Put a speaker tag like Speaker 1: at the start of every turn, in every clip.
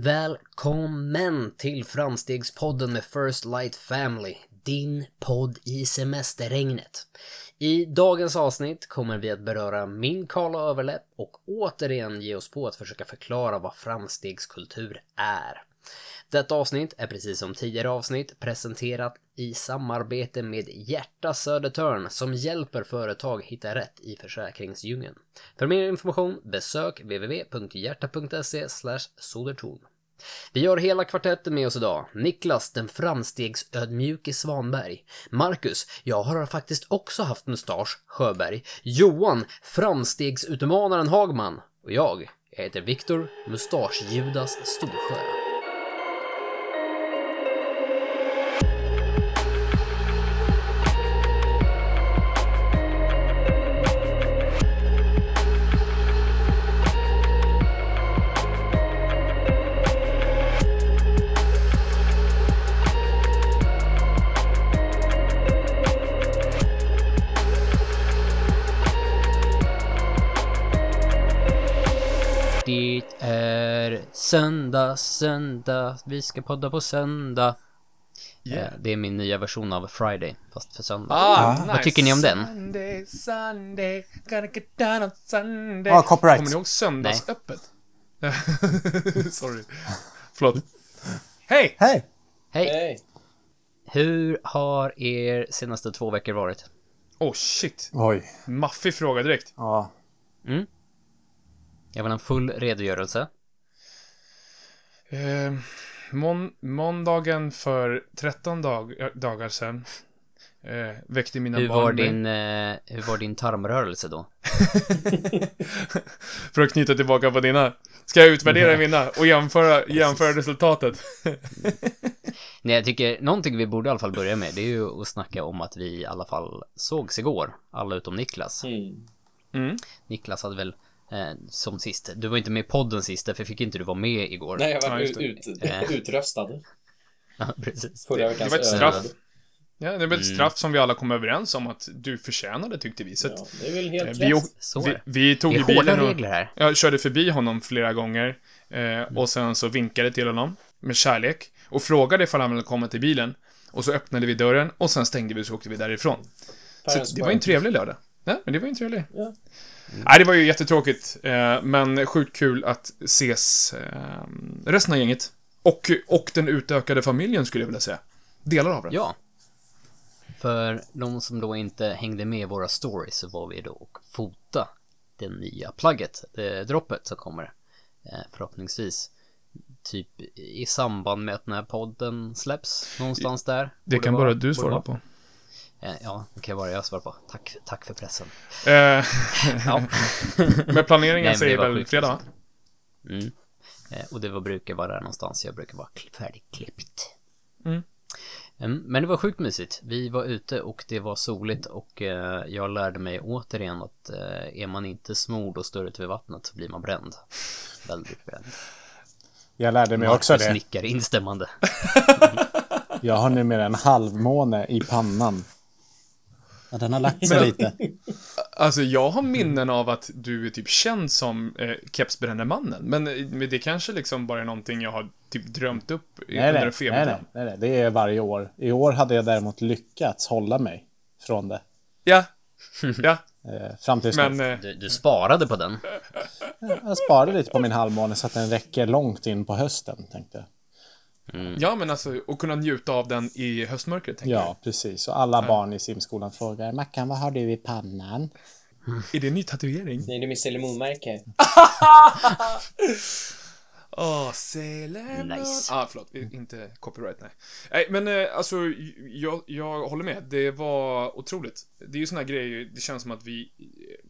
Speaker 1: Välkommen till Framstegspodden med First Light Family, din podd i semesterregnet. I dagens avsnitt kommer vi att beröra min kala överläpp och återigen ge oss på att försöka förklara vad framstegskultur är. Detta avsnitt är precis som tidigare avsnitt presenterat i samarbete med Hjärta Södertörn som hjälper företag hitta rätt i försäkringsdjungeln. För mer information besök www.hjärta.se sodertorn. Vi har hela kvartetten med oss idag. Niklas, den framstegsödmjuke Svanberg. Marcus, jag har faktiskt också haft mustasch, Sjöberg. Johan, framstegsutmanaren Hagman. Och jag, jag heter Viktor, mustasch-Judas Storsjö. Söndag, söndag, vi ska podda på söndag.
Speaker 2: Yeah.
Speaker 1: Eh, Det är min nya version av Friday, fast för söndag.
Speaker 2: Ah,
Speaker 1: Vad
Speaker 2: nice.
Speaker 1: tycker ni om den?
Speaker 2: Sunday, Sunday, gonna get down on Sunday.
Speaker 3: Ja, copyright.
Speaker 2: Kommer ni ihåg söndagsöppet? Sorry. Förlåt. Hej!
Speaker 3: Hej!
Speaker 1: Hej! Hur har er senaste två veckor varit?
Speaker 2: Oh shit.
Speaker 3: Oj.
Speaker 2: Maffig fråga direkt.
Speaker 3: Ja.
Speaker 1: Jag vill ha en full redogörelse.
Speaker 2: Eh, mån måndagen för 13 dag dagar sedan eh, väckte mina
Speaker 1: Hur
Speaker 2: barn
Speaker 1: var din, eh, hur var din tarmrörelse då?
Speaker 2: För att knyta tillbaka på dina. Ska jag utvärdera mina och jämföra, jämföra resultatet?
Speaker 1: Nej, jag tycker någonting vi borde i alla fall börja med, det är ju att snacka om att vi i alla fall sågs igår. Alla utom Niklas.
Speaker 2: Mm.
Speaker 1: Niklas hade väl, som sist, du var inte med i podden sist, därför fick inte du vara med igår.
Speaker 4: Nej, jag var
Speaker 2: Ja,
Speaker 4: ut,
Speaker 2: det.
Speaker 4: ut, utröstad.
Speaker 1: Ja, precis.
Speaker 4: Förra
Speaker 2: Det
Speaker 4: veckans
Speaker 2: var ett
Speaker 4: öl.
Speaker 2: straff. Ja, det var ett
Speaker 1: Mm.
Speaker 2: straff som vi alla kom överens om att du förtjänade, tyckte vi. Så
Speaker 4: Ja, det är väl
Speaker 2: eh,
Speaker 4: helt
Speaker 2: vi,
Speaker 1: Så
Speaker 2: vi,
Speaker 1: det.
Speaker 2: vi tog
Speaker 1: Det är
Speaker 2: bilen och
Speaker 1: här.
Speaker 2: jag körde förbi honom flera gånger eh, och sen så vinkade till honom med kärlek och frågade ifall han ville komma till bilen. Och så öppnade vi dörren och sen stängde vi och så åkte vi därifrån. Så det var en trevlig lördag. Nej, men det var ju en trevlig.
Speaker 4: Ja.
Speaker 2: Nej, det var ju jättetråkigt. Eh, men sjukt kul att ses eh, resten av gänget. Och, och den utökade familjen skulle jag vilja säga. Delar av den.
Speaker 1: Ja. För de som då inte hängde med i våra stories så var vi då och fota det nya plagget, det droppet som kommer. Eh, förhoppningsvis typ i samband med att den här podden släpps någonstans där.
Speaker 2: Det kan bara du svara
Speaker 1: vara.
Speaker 2: på.
Speaker 1: Eh, ja, det kan bara jag svara på. Tack, tack för pressen.
Speaker 2: Eh,
Speaker 1: Ja.
Speaker 2: men planeringen
Speaker 1: Nej,
Speaker 2: säger väl fredag?
Speaker 1: Mm. Eh, och det var, brukar vara där någonstans, jag brukar vara kli- färdigklippt.
Speaker 2: Mm.
Speaker 1: Mm, Men det var sjukt mysigt. Vi var ute och det var soligt och eh, jag lärde mig återigen att är man inte smord och står ute vid vattnet så blir man bränd. Väldigt bränd.
Speaker 3: Jag lärde mig också
Speaker 1: Marcus
Speaker 3: det.
Speaker 1: nickar instämmande.
Speaker 3: Jag har numera en halvmåne i pannan. Ja, den har lagt sig lite.
Speaker 2: Alltså, jag har minnen av att du är typ känd som eh, kepsbrännemannen. Men, men det kanske liksom bara är någonting jag har typ drömt upp i-
Speaker 3: Nej,
Speaker 2: under
Speaker 3: nej,
Speaker 2: en
Speaker 3: nej,
Speaker 2: febertid.
Speaker 3: nej, nej, nej. Det är varje år. I år hade jag däremot lyckats hålla mig från det.
Speaker 2: Ja. Ja,
Speaker 3: Eh, fram tills
Speaker 2: men... Eh,
Speaker 1: Du, du sparade på den.
Speaker 3: Jag sparade lite på min halvmåne så att den räcker långt in på hösten, tänkte jag.
Speaker 2: Ja, men alltså, att kunna njuta av den i höstmörkret, tänker
Speaker 3: Ja, precis. Och alla barn i simskolan frågar Mackan, vad har du i pannan?
Speaker 2: jag. Är det en ny tatuering?
Speaker 4: Nej, det är mitt Sailor Moon-märke.
Speaker 2: Åh, Sailor Moon.
Speaker 1: Nice.
Speaker 2: Ah, förlåt. Inte copyright, nej. Nej, men eh, alltså, jag, jag håller med. Det var otroligt. Det är ju såna här grejer, det känns som att vi,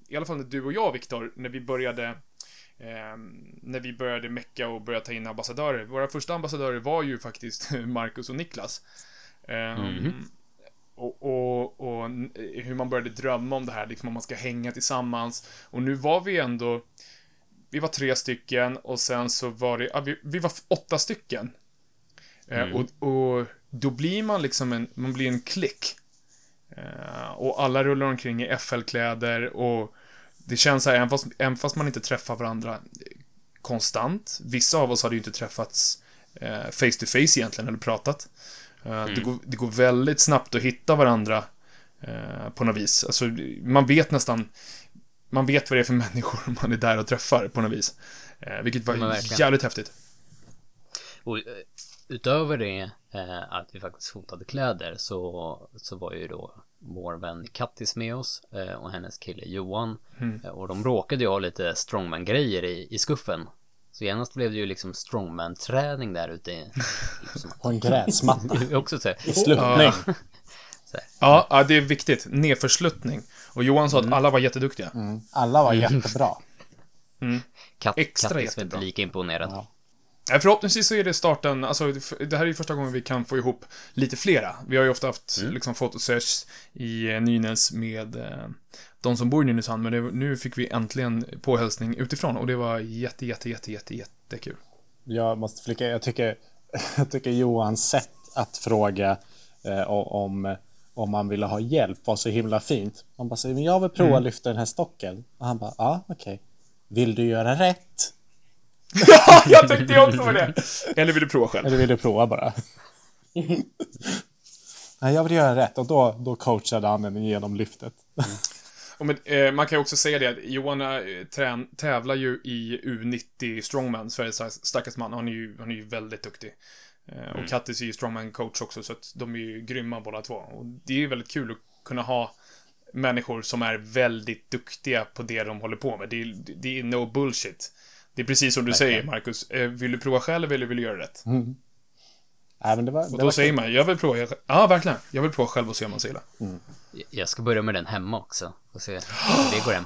Speaker 2: i alla fall när du och jag, Viktor, när vi började eh, när vi började mecka och började ta in ambassadörer. Våra första ambassadörer var ju faktiskt Marcus och Niklas. Eh, och, och, och n- hur man började drömma om det här, liksom om man ska hänga tillsammans. Och nu var vi ändå vi var tre stycken och sen så var det, ja, vi, vi var åtta stycken. Eh, och, och då blir man liksom en, man blir en klick. Eh, och alla rullar omkring i FL-kläder och det känns så här, även fast, även fast man inte träffar varandra konstant. Vissa av oss hade ju inte träffats eh, face to face egentligen, eller pratat. Eh, det, går, det går väldigt snabbt att hitta varandra eh, på något vis. Alltså, man vet nästan, man vet vad det är för människor man är där och träffar på något vis. Eh, vilket var
Speaker 1: Men
Speaker 2: jävligt häftigt.
Speaker 1: Och eh, utöver det, eh, att vi faktiskt fotade kläder, så, så var ju då vår vän Kattis med oss eh, och hennes kille Johan.
Speaker 2: Mm.
Speaker 1: Eh, och de råkade ju ha lite strongman-grejer i, i skuffen. Så genast blev det ju liksom strongman-träning där ute i... Liksom,
Speaker 3: På en gräsmatta.
Speaker 1: också så här,
Speaker 3: I sluttning.
Speaker 2: Ja, ja, det är viktigt. Nedförsluttning. Och Johan sa att alla var jätteduktiga.
Speaker 3: Mm. Alla var jättebra.
Speaker 1: Katt,
Speaker 2: Extra
Speaker 1: Kattis var
Speaker 2: jättebra.
Speaker 1: inte lika imponerad.
Speaker 3: Ja.
Speaker 2: Nej, Förhoppningsvis så är det starten, alltså det här är ju första gången vi kan få ihop lite flera. Vi har ju ofta haft liksom fotosessions i eh, Nynäs med eh, de som bor i Nynäshamn, men det, nu fick vi äntligen påhälsning utifrån och det var jätte, jätte, jätte, jätte, jättekul.
Speaker 3: Jag måste flika, jag tycker, jag tycker Johans sätt att fråga eh, om, om man ville ha hjälp var så himla fint. Man bara säger, men jag vill prova att lyfta den här stocken. Och han bara, ja okej. Vill du göra rätt?
Speaker 2: Ja, jag tänkte ju också på det! Eller vill du prova själv?
Speaker 3: Eller vill du prova bara? Nej, jag vill göra rätt och då, då coachade han den genom lyftet.
Speaker 2: Och men, eh, man kan ju också säga det att Johan eh, trän, tävlar ju i U90 Strongman, Sveriges starkaste man. Han är ju, han är ju väldigt duktig. Eh, Och Kattis är ju Strongman-coach också, så att de är ju grymma båda två. Och det är ju väldigt kul att kunna ha människor som är väldigt duktiga på det de håller på med. Det är, det är no bullshit. Det är precis som du säger, Marcus. Eh, Vill du prova själv eller vill du göra rätt?
Speaker 3: Nej, men det var,
Speaker 2: Och
Speaker 3: det
Speaker 2: då
Speaker 3: var
Speaker 2: säger man, jag vill prova. jag- Ja, verkligen. Jag vill prova själv och se om man ser det.
Speaker 1: Jag ska börja med den hemma också. Och se hur det går hem.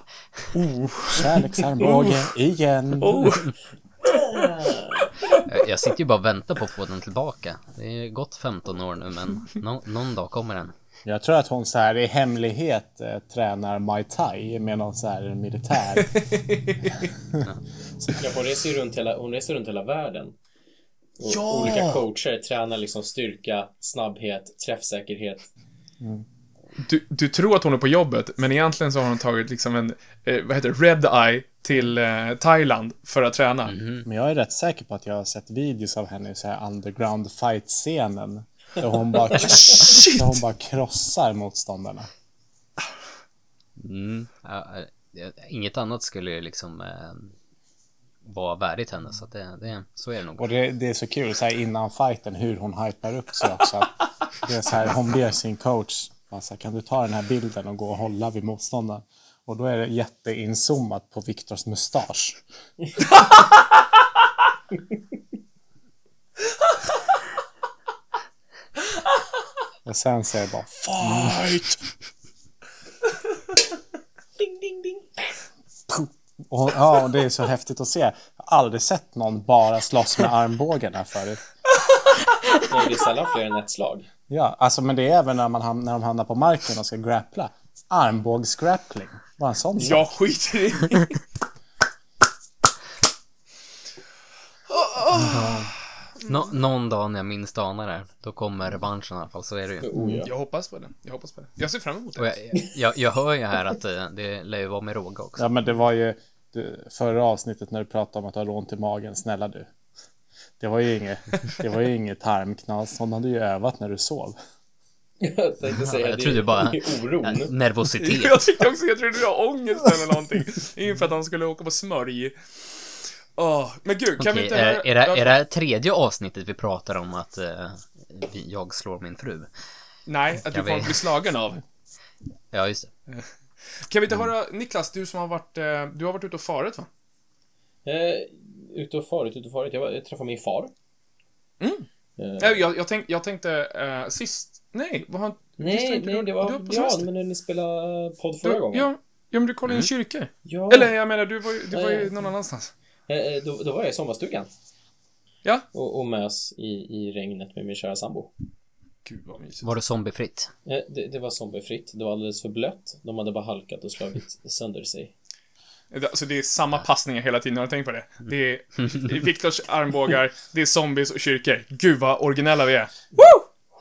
Speaker 3: kärleksarmbåge igen.
Speaker 1: Jag- Jag sitter ju bara och väntar på att få den tillbaka. Det är gått 15 år nu, men nå- någon dag kommer den.
Speaker 3: Jag tror att hon så här i hemlighet eh, tränar Muay Thai med någon så här militär.
Speaker 4: Ja, hon, reser ju runt hela, hon reser runt hela världen. Och
Speaker 2: Ja!
Speaker 4: Olika coacher tränar liksom styrka, snabbhet, träffsäkerhet.
Speaker 2: Du, du tror att hon är på jobbet, men egentligen så har hon tagit liksom en, eh, vad heter det, red eye till eh, Thailand för att träna.
Speaker 3: Men jag är rätt säker på att jag har sett videos av henne i så här underground fight-scenen. Där hon bara, där hon bara krossar motståndarna.
Speaker 1: Mm. Ja, eh, inget annat skulle ju liksom eh, vara värdigt henne, så att det, det, så är det nog.
Speaker 3: Och det, det är så kul så här innan fighten hur hon hypar upp sig också. Det är så här, hon ber sin coach, så här, kan du ta den här bilden och gå och hålla vid motståndaren? Och då är det jätteinzoomat på Viktors mustasch. Och sen säger jag bara FIGHT!
Speaker 4: Ding, ding, ding.
Speaker 3: Och, ja, och det är så häftigt att se. Jag har aldrig sett någon bara slåss med armbågarna förut.
Speaker 4: Nej, det är sällan fler än ett slag.
Speaker 3: Ja, alltså men det är även när, man ham- när de hamnar på marken och ska grappla. Armbågsgrappling. Bara en sån.
Speaker 2: Jag skiter i
Speaker 1: Nå, någon dag när jag minst anar det, då kommer revanschen i alla fall, så är det ju.
Speaker 4: Oh, ja.
Speaker 2: Jag hoppas på det. Jag hoppas på det. Jag ser fram emot det.
Speaker 1: jag, jag, jag hör ju här att eh, det lär ju vara med råga också.
Speaker 3: Ja, men det var ju du, förra avsnittet när du pratade om att du har ont i magen. Snälla du. Det var ju inget, det var ju inget tarmknas. Hon hade ju övat när du sov.
Speaker 4: Jag tänkte säga
Speaker 1: jag
Speaker 4: det
Speaker 1: trodde bara-
Speaker 4: oron.
Speaker 1: Nervositet.
Speaker 2: Jag tyckte också, jag trodde du har ångest eller någonting. Inför att han skulle åka på smörj. Åh, men gud, kan vi inte...
Speaker 1: är, är, det, är det tredje avsnittet vi pratar om att eh, vi- jag slår min fru?
Speaker 2: Nej, att du
Speaker 1: Jag
Speaker 2: kommer att bli slagen av.
Speaker 1: Ja, just det.
Speaker 2: Kan vi inte höra, Niklas, du som har varit, eh, du har varit ute och farit va?
Speaker 4: Eh, ute och farit, ute och farit. Jag, var, jag träffade min far.
Speaker 2: Mm.
Speaker 4: Eh,
Speaker 2: Nej, jag, jag, tänk, jag tänkte eh, sist, nej, vad har
Speaker 4: nej,
Speaker 2: tänkte
Speaker 4: nej,
Speaker 2: du-
Speaker 4: det var...
Speaker 2: du var på
Speaker 4: ja,
Speaker 2: semester.
Speaker 4: men när ni spelade podd förra
Speaker 2: Du,
Speaker 4: gången.
Speaker 2: ja, ja, men du kollade i en kyrka.
Speaker 4: Ja.
Speaker 2: Eller jag menar, du var ju, du var ju någon annanstans.
Speaker 4: Eh, eh, då, då var jag i sommarstugan.
Speaker 2: Ja.
Speaker 4: Och, och mös i, i regnet med min kära sambo.
Speaker 2: Gud vad mysigt.
Speaker 1: Var det zombiefritt?
Speaker 4: Eh, det, det var zombiefritt. Det var alldeles för blött. De hade bara halkat och slagit sönder sig.
Speaker 2: Det- Alltså det är samma passningar hela tiden, har du tänkt på det? Det är, det är Viktors armbågar, det är zombies och kyrkor. Gud vad originella vi är.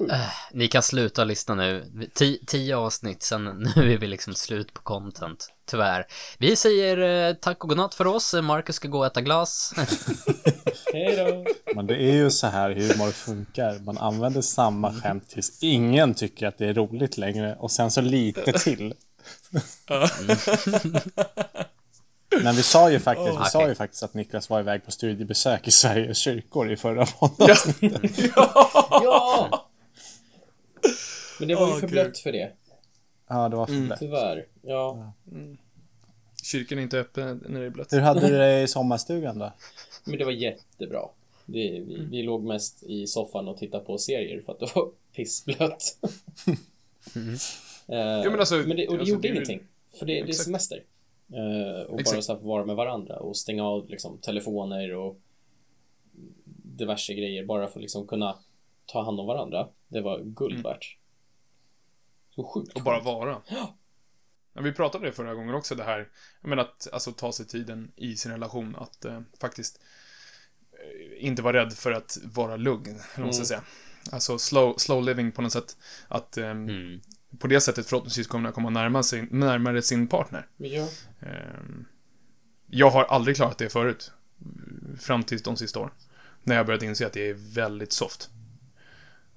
Speaker 4: Sjukt.
Speaker 1: Ni kan sluta lyssna nu. Ti- tio avsnitt, sen nu är vi liksom slut på content. Tyvärr. Vi säger eh, tack och godnatt för oss. Marcus ska gå och äta glas.
Speaker 4: Hej då!
Speaker 3: Men det är ju så här humor funkar. Man använder samma skämt tills ingen tycker att det är roligt längre och sen så lite till. Men vi sa ju faktiskt, vi sa ju faktiskt att Niklas var iväg på studiebesök i Sveriges kyrkor i förra podden.
Speaker 4: Ja! Men det var ju
Speaker 2: Åh,
Speaker 4: för
Speaker 2: gud.
Speaker 4: blött för det.
Speaker 3: Ja, det var för lätt.
Speaker 4: Tyvärr. Ja.
Speaker 2: Kyrkan är inte öppen när det är blött.
Speaker 3: Hur hade du det i sommarstugan då?
Speaker 4: Men det var jättebra. Det, vi, vi låg mest i soffan och tittade på serier för att det var pissblött. Eh,
Speaker 2: Ja, men alltså,
Speaker 4: men det, och det
Speaker 2: alltså,
Speaker 4: gjorde
Speaker 2: det
Speaker 4: ingenting. För det, det är semester. Eh, och bara
Speaker 2: Exakt.
Speaker 4: så här vara med varandra och stänga av liksom, telefoner och diverse grejer bara för att liksom kunna ta hand om varandra. Det var guld
Speaker 2: Mm.
Speaker 4: värt. Så sjukt
Speaker 2: Och bara vara. Ja, vi pratade det förra gången också, det här, menar att alltså, ta sig tiden i sin relation, att eh, faktiskt eh, inte vara rädd för att vara lugn, eller vad man ska
Speaker 4: Mm.
Speaker 2: säga. Alltså slow, slow living på något sätt. Att ehm,
Speaker 1: Mm.
Speaker 2: på det sättet förhoppningsvis kommer man komma närmare sin, närmare sin partner.
Speaker 4: Ja.
Speaker 2: Ehm, jag har aldrig klarat det förut. Fram till de sista åren. När jag började inse att det är väldigt soft.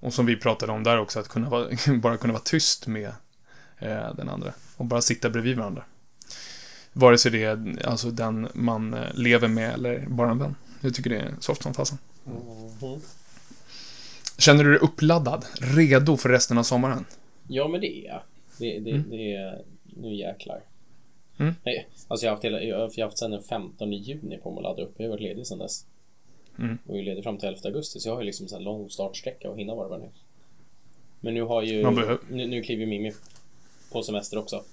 Speaker 2: Och som vi pratade om där också, att kunna vara, bara kunna vara tyst med eh, den andra. Och bara sitta bredvid varandra. Vare sig det är alltså den man eh, lever med eller bara en vän. Jag tycker det är soft som fasen.
Speaker 4: Mhm.
Speaker 2: Känner du dig uppladdad? Redo för resten av sommaren?
Speaker 4: Ja, men det är jag. Det, det, det är... Nu jäklar.
Speaker 2: Mm.
Speaker 4: Nej, alltså jag har haft, hela, jag har haft sedan den 15 juni på mig att ladda upp. Jag har varit ledig sedan dess.
Speaker 2: Mm.
Speaker 4: Och är ledig fram till 11 augusti, så jag har ju liksom en lång startsträcka och hinna varva nu. Men nu har ju... Nu, nu kliver Mimmi på semester också.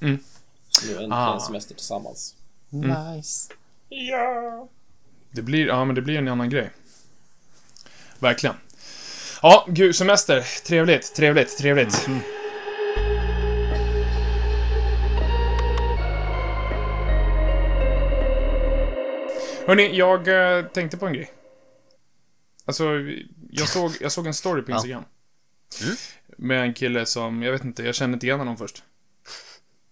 Speaker 2: Mm.
Speaker 4: Så nu äntligen
Speaker 2: Ah.
Speaker 4: semester tillsammans.
Speaker 3: Nice.
Speaker 2: Det blir, ja men det blir en annan grej. Verkligen. Ja, gud, semester. Trevligt, trevligt, trevligt. Hörni, jag eh, tänkte på en grej. Alltså, jag såg, jag såg en story på
Speaker 1: Ja.
Speaker 2: Instagram.
Speaker 1: Mm.
Speaker 2: Med en kille som, jag vet inte, jag kände inte igen honom först.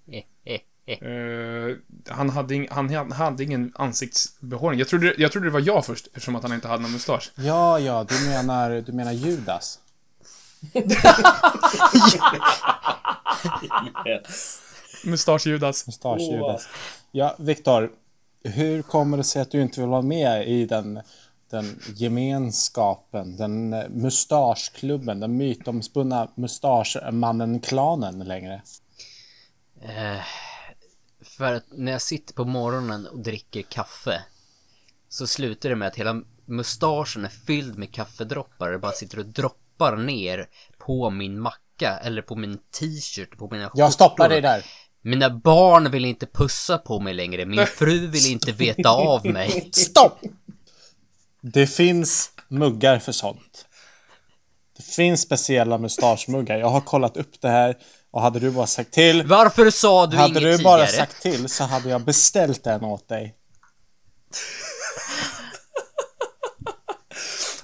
Speaker 1: Eh,
Speaker 2: han, hade ing, han hade ingen ansiktsbehåring. Jag trodde, jag trodde det var jag först, eftersom att han inte hade någon mustasch.
Speaker 3: Ja, ja, du menar, du menar Judas?
Speaker 4: Yes.
Speaker 2: Mustasch-Judas.
Speaker 3: Mustasch-Judas. Ja, Viktor. Hur kommer det sig att du inte vill vara med i den, den gemenskapen, den eh, mustaschklubben, den mytomspunna mustaschmannen-klanen längre?
Speaker 1: Eh, för att när jag sitter på morgonen och dricker kaffe så slutar det med att hela mustaschen är fylld med kaffedroppar. Det bara sitter och droppar ner på min macka eller på min t-shirt, på mina
Speaker 3: Jag stoppar
Speaker 1: skjortor.
Speaker 3: dig där.
Speaker 1: Mina barn vill inte pussa på mig längre. Min fru vill inte veta av mig.
Speaker 3: Stopp! Det finns muggar för sånt. Det finns speciella mustaschmuggar. Jag har kollat upp det här och hade du bara sagt till
Speaker 1: Varför sa du
Speaker 3: Hade
Speaker 1: inget
Speaker 3: du
Speaker 1: tidigare?
Speaker 3: bara sagt till så hade jag beställt den åt dig.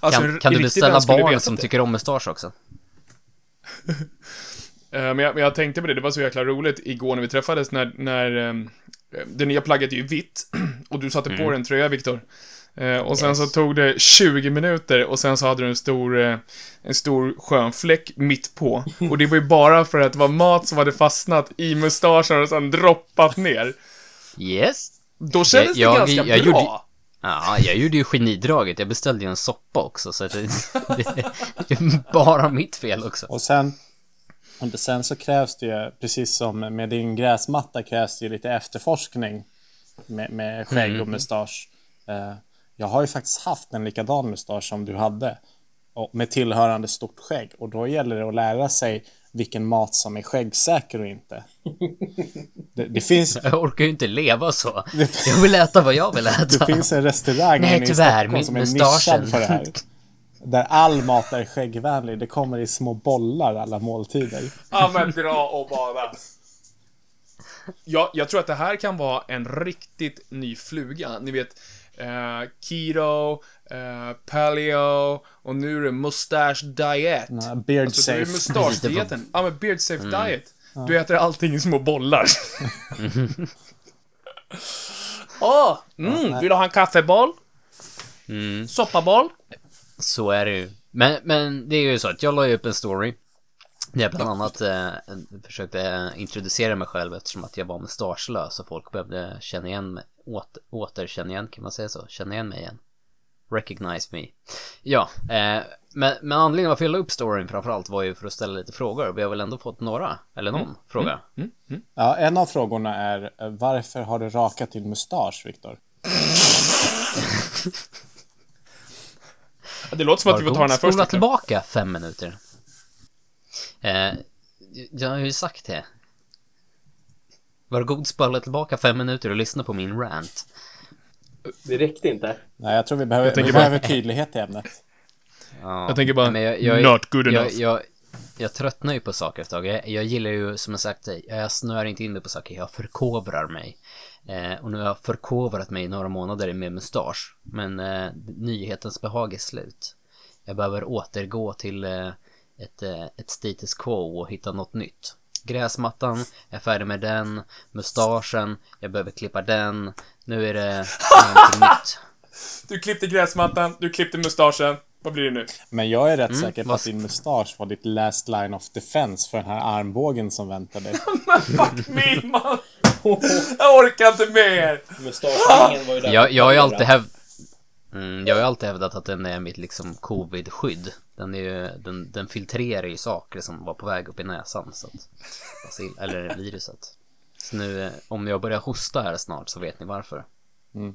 Speaker 2: Alltså,
Speaker 1: kan,
Speaker 2: en
Speaker 1: kan du beställa barn som
Speaker 2: det.
Speaker 1: tycker om mustasch också?
Speaker 2: Eh, Men jag, men jag tänkte på det, det var så jäkla roligt igår när vi träffades när, när ehm, det nya plagget är ju vitt och du satte på dig en tröja, Viktor. Eh, Och sen så
Speaker 1: Yes.
Speaker 2: tog det 20 minuter och sen så hade du en stor, eh, en stor skön fläck mitt på. Och det var ju bara för att det var mat som hade fastnat i mustaschen och sen droppat ner.
Speaker 1: Yes.
Speaker 2: Då kändes
Speaker 1: Jag- jag-
Speaker 2: det ganska
Speaker 1: jag
Speaker 2: bra.
Speaker 1: gjorde- Ja, jag gjorde ju genidraget. Jag beställde ju en soppa också, så det är bara mitt fel också.
Speaker 3: Och sen, och sen så krävs det ju, precis som med din gräsmatta, krävs det ju lite efterforskning med, med skägg och mustasch. Eh, Jag har ju faktiskt haft en likadan mustasch som du hade. Och med tillhörande stort skägg. Och då gäller det att lära sig vilken mat som är skäggsäker och inte. Det, det finns
Speaker 1: Jag orkar ju inte leva så. Jag vill äta vad jag vill
Speaker 3: Det
Speaker 1: äta.
Speaker 3: finns en restaurang
Speaker 1: Nej,
Speaker 3: inne i
Speaker 1: tyvärr,
Speaker 3: Stockholm
Speaker 1: min
Speaker 3: som är nischad för det här. Där all mat är skäggvänlig. Det kommer i små bollar alla måltider.
Speaker 2: Ja men dra och bada. Ja, jag tror att det här kan vara en riktigt ny fluga. Ni vet, eh, keto, eh, paleo och nu är det mustache diet.
Speaker 3: Nej, beard
Speaker 2: Alltså, det är
Speaker 3: safe.
Speaker 2: mustaschdieten. Ja, men beard safe diet. Du äter allting i små bollar. Åh, mm, vill du ha en kaffeboll?
Speaker 1: Mm.
Speaker 2: Soppaboll?
Speaker 1: Så är det ju. Men, men det är ju så att jag la ju upp en story. Där jag bland annat eh, försökte introducera mig själv eftersom att jag var mustaschlös och folk behövde känna igen mig. Åter, återkänna igen, kan man säga så? Känna igen mig igen. Recognize me. Ja, eh, men, men anledningen varför jag la upp storyn framförallt var ju för att ställa lite frågor. Vi har väl ändå fått några, eller någon fråga.
Speaker 3: Ja, en av frågorna är eh, varför har du rakat din mustasch, Viktor?
Speaker 2: Det låter som att vi får ta den här
Speaker 1: Spola
Speaker 2: först. också.
Speaker 1: tillbaka fem minuter. Eh, jag har ju sagt det. Var god spola tillbaka fem minuter och lyssna på min rant.
Speaker 4: Det räckte inte.
Speaker 3: Nej, jag tror vi behöver, vi
Speaker 2: tänker bara-
Speaker 3: behöver tydlighet i ämnet.
Speaker 1: Ja,
Speaker 2: Jag tänker bara,
Speaker 1: jag, jag,
Speaker 2: not good
Speaker 1: jag,
Speaker 2: enough.
Speaker 1: jag, jag tröttnar ju på saker ett tag. Jag, jag gillar ju, som jag sagt, jag snör inte in mig på saker, jag förkovrar mig. Eh, och nu har jag förkovrat mig i några månader med mustasch. Men eh, nyhetens behag är slut. Jag behöver återgå till eh, ett, eh, ett status quo och hitta något nytt. Gräsmattan, jag är färdig med den. Mustaschen, jag behöver klippa den. Nu är det någonting nytt.
Speaker 2: Du klippte gräsmattan, du klippte mustaschen. Vad blir det nu?
Speaker 3: Men jag är rätt säker på att din mustasch var ditt last line of defense för den här armbågen som väntar dig.
Speaker 2: Fuck me man! Jag orkar inte mer!
Speaker 4: Mustaschringen var ju där.
Speaker 1: Jag, jag har ju alltid häv... mm, Jag har ju alltid hävdat att den är mitt liksom covid-skydd. Den, är ju, den, den filtrerar ju saker som var på väg upp i näsan. Så att, basil, eller viruset. Så nu, om jag börjar hosta här snart så vet ni varför.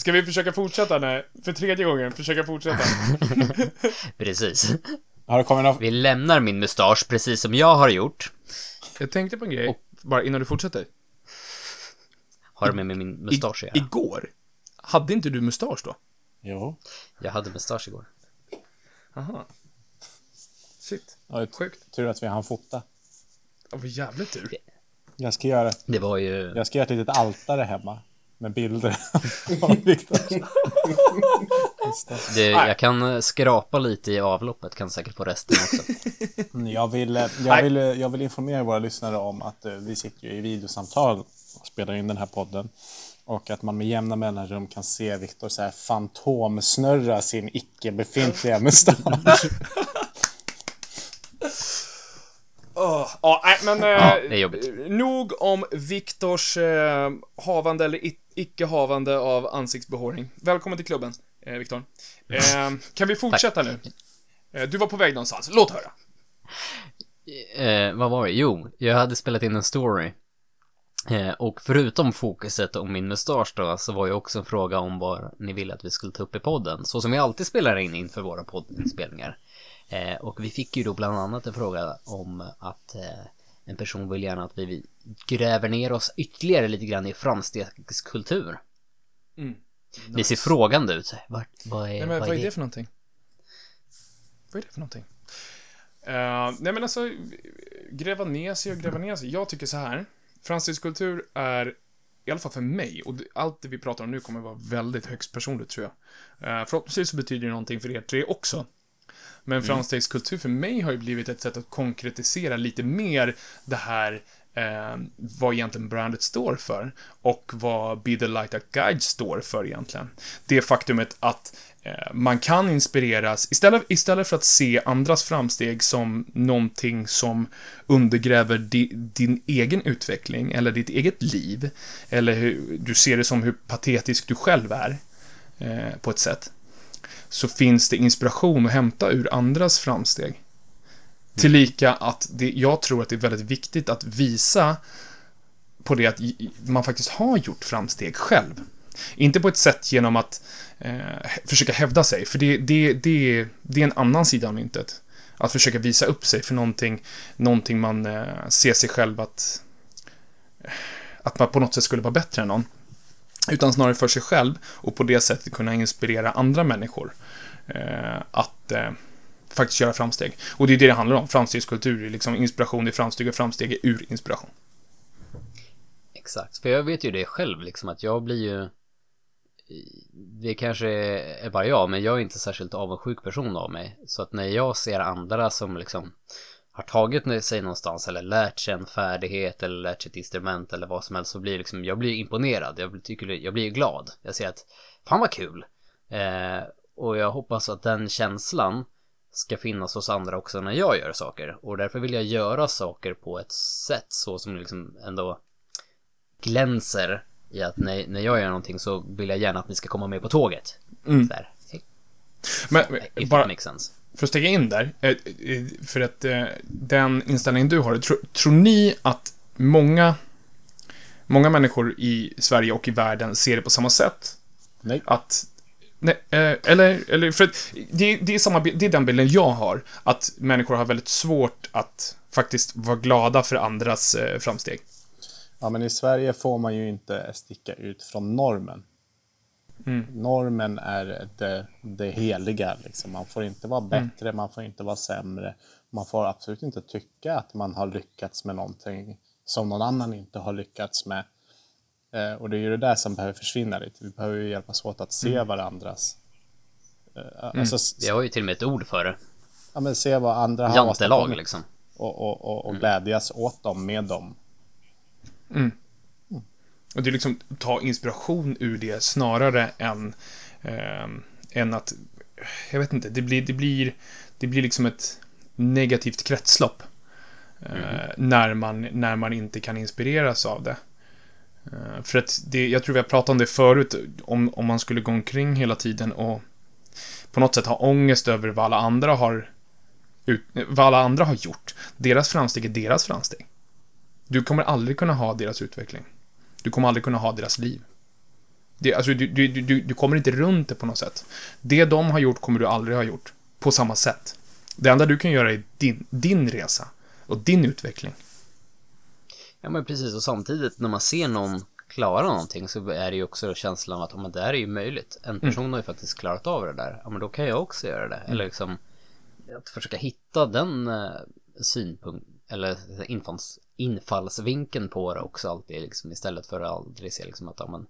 Speaker 2: Ska vi försöka fortsätta? Nej, för tredje gången. Försöka fortsätta.
Speaker 1: Precis.
Speaker 3: Har det kommit någon...
Speaker 1: Vi lämnar min mustasch precis som jag har gjort.
Speaker 2: Jag tänkte på en grej, bara innan du fortsätter.
Speaker 1: Har med mig min mustasch
Speaker 2: I, igår, hade inte du mustasch då?
Speaker 3: Jo.
Speaker 1: Jag hade mustasch igår.
Speaker 2: Aha. Shit.
Speaker 3: Ja,
Speaker 2: Sjukt.
Speaker 3: Tur att vi hann fota.
Speaker 2: Ja, vad jävligt tur.
Speaker 3: Jag ska göra,
Speaker 1: Det var ju...
Speaker 3: jag ska göra ett litet altare hemma. Med bilder av Viktor. Just det.
Speaker 1: Det, jag kan eh, skrapa lite i avloppet, kan säkert få resten också.
Speaker 3: Mm, Jag vill, eh, jag, vill, eh, jag vill informera våra lyssnare om att vi sitter ju i videosamtal och spelar in den här podden. Och att man med jämna mellanrum kan se Viktor så här fantomsnurra sin icke befintliga mustasch.
Speaker 2: Åh, ja, nej, men...
Speaker 1: Ja,
Speaker 2: eh,
Speaker 1: det är jobbigt.
Speaker 2: Nog om Viktors eh, havande eller icke-havande av ansiktsbehåring. Välkommen till klubben, eh, Viktor. Eh, kan vi fortsätta nu? Eh, du var på väg någonstans. Låt höra.
Speaker 1: Eh, vad var det? Jo, jag hade spelat in en story. Eh, och förutom fokuset om min mustasch då, så var ju också en fråga om vad ni ville att vi skulle ta upp i podden. Så som vi alltid spelar in inför våra poddinspelningar. Eh, och vi fick ju då bland annat en fråga om att eh, en person vill gärna att vi gräver ner oss ytterligare lite grann i framstegskultur.
Speaker 2: Mm.
Speaker 1: Ni ser frågande ut. Vart, vad är,
Speaker 2: Nej, men vad är det för någonting? Vad är det för någonting? Eh, nej, men alltså, gräva ner sig och gräva ner sig. Jag tycker så här. Framstegskultur är, i alla fall för mig, och allt det vi pratar om nu kommer vara väldigt högst personligt, tror jag. Uh, förhoppningsvis så betyder det någonting för er tre också. Men framstegskultur för mig har ju blivit ett sätt att konkretisera lite mer det här eh, vad egentligen brandet står för och vad Be the Light That Guide står för egentligen. Det faktumet att eh, man kan inspireras, istället, istället för att se andras framsteg som någonting som undergräver di, din egen utveckling eller ditt eget liv, eller hur, du ser det som hur patetisk du själv är eh, på ett sätt, så finns det inspiration att hämta ur andras framsteg. Tillika att det, jag tror att det är väldigt viktigt att visa på det att man faktiskt har gjort framsteg själv. Inte på ett sätt genom att eh, försöka hävda sig, för det, det, det, det är en annan sida av myntet. Att försöka visa upp sig för någonting, någonting man eh, ser sig själv att eh, att man på något sätt skulle vara bättre än någon. Utan snarare för sig själv och på det sättet kunna inspirera andra människor eh, att eh, faktiskt göra framsteg. Och det är det det handlar om. Framstegskultur är liksom inspiration i framsteg och framsteg är ur inspiration.
Speaker 1: Exakt, för jag vet ju det själv liksom att jag blir ju det kanske är bara jag, men jag är inte särskilt avundsjuk person av mig. Så att när jag ser andra som liksom har tagit sig någonstans eller lärt sig en färdighet eller lärt sig ett instrument eller vad som helst så blir liksom, jag blir imponerad. Jag, tycker, jag blir glad. Jag ser att, fan vad kul. Eh, och jag hoppas att den känslan ska finnas hos andra också när jag gör saker. Och därför vill jag göra saker på ett sätt så som liksom ändå glänser i att när, när jag gör någonting så vill jag gärna att ni ska komma med på tåget.
Speaker 2: Mm.
Speaker 1: Där.
Speaker 2: Men,
Speaker 1: If
Speaker 2: bara. För att stiga in där, eh, eh, för att eh, den inställningen du har, tro, tror ni att många, många människor i Sverige och i världen ser det på samma sätt?
Speaker 3: Nej.
Speaker 2: Att Nej, eller, eller för att det, det, är samma, det är den bilden jag har. Att människor har väldigt svårt att faktiskt vara glada för andras framsteg.
Speaker 3: Ja, men i Sverige får man ju inte sticka ut från normen. Normen är det, det heliga. Liksom. Man får inte vara bättre, man får inte vara sämre. Man får absolut inte tycka att man har lyckats med någonting som någon annan inte har lyckats med. Eh, och det är ju det där som behöver försvinna lite. Vi behöver ju hjälpas åt att se varandras... Eh, alltså, s-
Speaker 1: Vi har ju till och med ett ord för det.
Speaker 3: ja, men se vad andra har
Speaker 1: Jantelag liksom.
Speaker 3: och, och, och, och glädjas åt dem, med dem.
Speaker 2: Och det är liksom ta inspiration ur det snarare än, eh, än att, jag vet inte, det blir, det blir, det blir liksom ett negativt kretslopp. Eh, när, man, när man inte kan inspireras av det. Eh, för att det, jag tror vi har pratat om det förut, om, om man skulle gå omkring hela tiden och på något sätt ha ångest över vad alla andra har ut, vad alla andra har gjort. Deras framsteg är deras framsteg. Du kommer aldrig kunna ha deras utveckling. Du kommer aldrig kunna ha deras liv. Det, alltså, du, du, du, du kommer inte runt det på något sätt. Det de har gjort kommer du aldrig ha gjort på samma sätt. Det enda du kan göra är din, din resa och din utveckling.
Speaker 1: Ja men precis och samtidigt när man ser någon klara någonting så är det ju också känslan av att oh, men det här är ju möjligt. En person har ju faktiskt klarat av det där. Ja men då kan jag också göra det. Eller liksom att försöka hitta den eh, synpunkt eller infalls, infallsvinkeln på det också alltid liksom istället för att aldrig se liksom att ja, men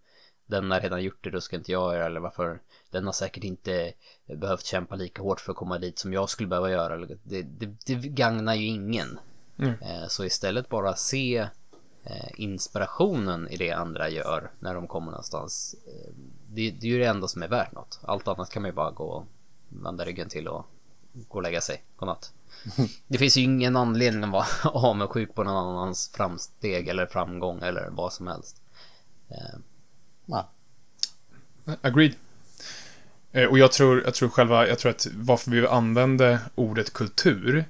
Speaker 1: den har redan gjort det, då ska inte jag göra eller varför den har säkert inte behövt kämpa lika hårt för att komma dit som jag skulle behöva göra. Det, det, det gagnar ju ingen. Eh, Så istället bara se eh, inspirationen i det andra gör när de kommer någonstans. Eh, Det, det är ju det enda som är värt något. Allt annat kan man ju bara gå och vända ryggen till och gå och lägga sig. Godnatt. Det finns ju ingen anledning att vara avundsjuk på någon annans framsteg eller framgång eller vad som helst. Eh,
Speaker 2: Agreed. Eh, och jag tror, jag tror själva, jag tror att varför vi använder ordet kultur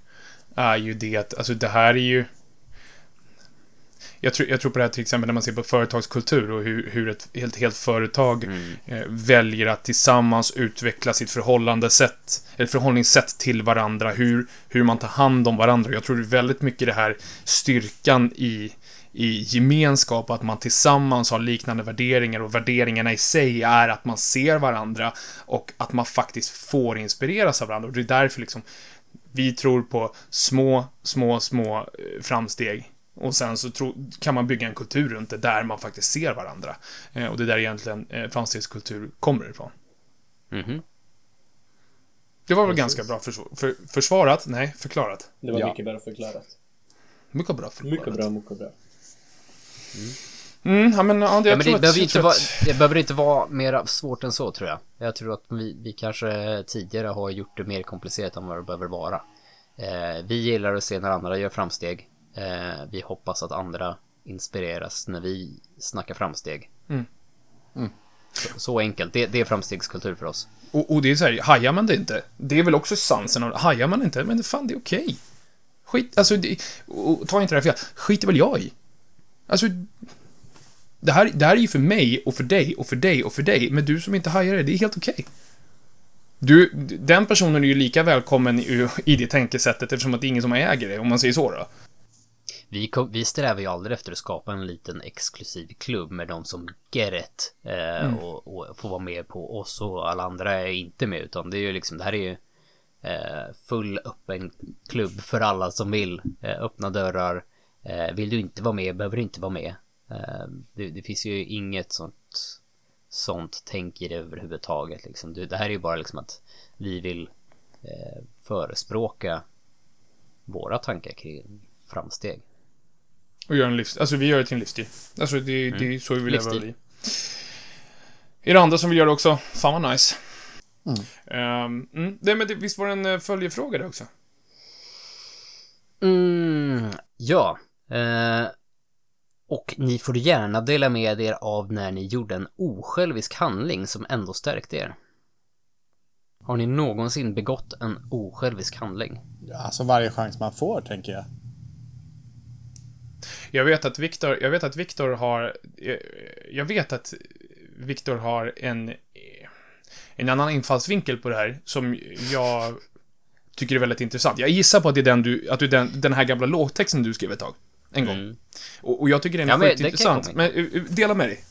Speaker 2: är ju det att, alltså det här är ju jag tror, jag tror på det här till exempel när man ser på företagskultur och hur, hur ett helt, helt företag eh, väljer att tillsammans utveckla sitt förhållandesätt, eller förhållningssätt till varandra, hur, hur man tar hand om varandra. Jag tror det är väldigt mycket det här styrkan i, i gemenskap, att man tillsammans har liknande värderingar och värderingarna i sig är att man ser varandra och att man faktiskt får inspireras av varandra. Och det är därför liksom vi tror på små, små, små eh, framsteg. Och sen så tro, kan man bygga en kultur runt det där man faktiskt ser varandra. Eh, och det är där egentligen eh, framstegskultur kommer ifrån.
Speaker 1: mhm.
Speaker 2: Det var väl ganska bra försv- för, försvarat? Nej, förklarat.
Speaker 4: Det var
Speaker 3: Ja.
Speaker 4: mycket bra förklarat.
Speaker 2: Mycket bra förklarat.
Speaker 4: Mycket bra, mycket bra.
Speaker 2: Mm, ja, men, ja, det,
Speaker 1: Ja,
Speaker 2: jag
Speaker 1: men det,
Speaker 2: att-
Speaker 1: behöver inte vara, det behöver inte vara mer svårt än så tror jag. Jag tror att vi, vi kanske tidigare har gjort det mer komplicerat än vad det behöver vara. Eh, vi gillar att se när andra gör framsteg. Eh, vi hoppas att andra inspireras när vi snackar framsteg.
Speaker 2: Mm.
Speaker 1: Så, så enkelt, det, det är framstegskultur för oss.
Speaker 2: Och, och det är så här, hajar man det inte, det är väl också sansen av hajar man inte, men fan det är okej. Skit, alltså, det, och, ta inte det här fel, skiter väl jag i. Alltså, det här, det här är ju för mig och för dig och för dig och för dig, men du som inte hajar det, det är helt okej. Du, den personen är ju lika välkommen i, i det tänkesättet eftersom att det är ingen som äger det, om man säger så då.
Speaker 1: Vi, kom, vi strävar ju aldrig efter att skapa en liten exklusiv klubb med de som get it, eh, och, och får vara med på oss och alla andra är inte med utan det är ju liksom det här är ju eh, full öppen klubb för alla som vill eh, öppna dörrar eh, vill du inte vara med behöver du inte vara med eh, det, det finns ju inget sånt sånt tänk i det överhuvudtaget. Liksom. Det här är ju bara liksom att vi vill eh, förespråka våra tankar kring framsteg.
Speaker 2: Och göra en livsstil. Alltså vi gör det till en livsstil. Alltså det, mm. det är så vi vill leva i. Är det andra som vill göra det också? Fan vad nice.
Speaker 3: Mm.
Speaker 2: Ehm, mm. Det, men det, visst var det en eh, följefråga det också?
Speaker 1: Mm, ja. Eh, och ni får gärna dela med er av när ni gjorde en osjälvisk handling som ändå stärkte er. Har ni någonsin begått en osjälvisk handling?
Speaker 3: Ja, alltså varje chans man får, tänker jag.
Speaker 2: Jag vet att Viktor, jag vet att Viktor har, eh, jag vet att Viktor har en, eh, en annan infallsvinkel på det här som jag tycker är väldigt intressant. Jag gissar på att det är den du, att du den, den här gamla låttexten du skrev ett tag. En gång.
Speaker 1: Mm.
Speaker 2: Och, och jag tycker den är
Speaker 1: Ja, men
Speaker 2: intressant. Men uh, uh, dela med dig.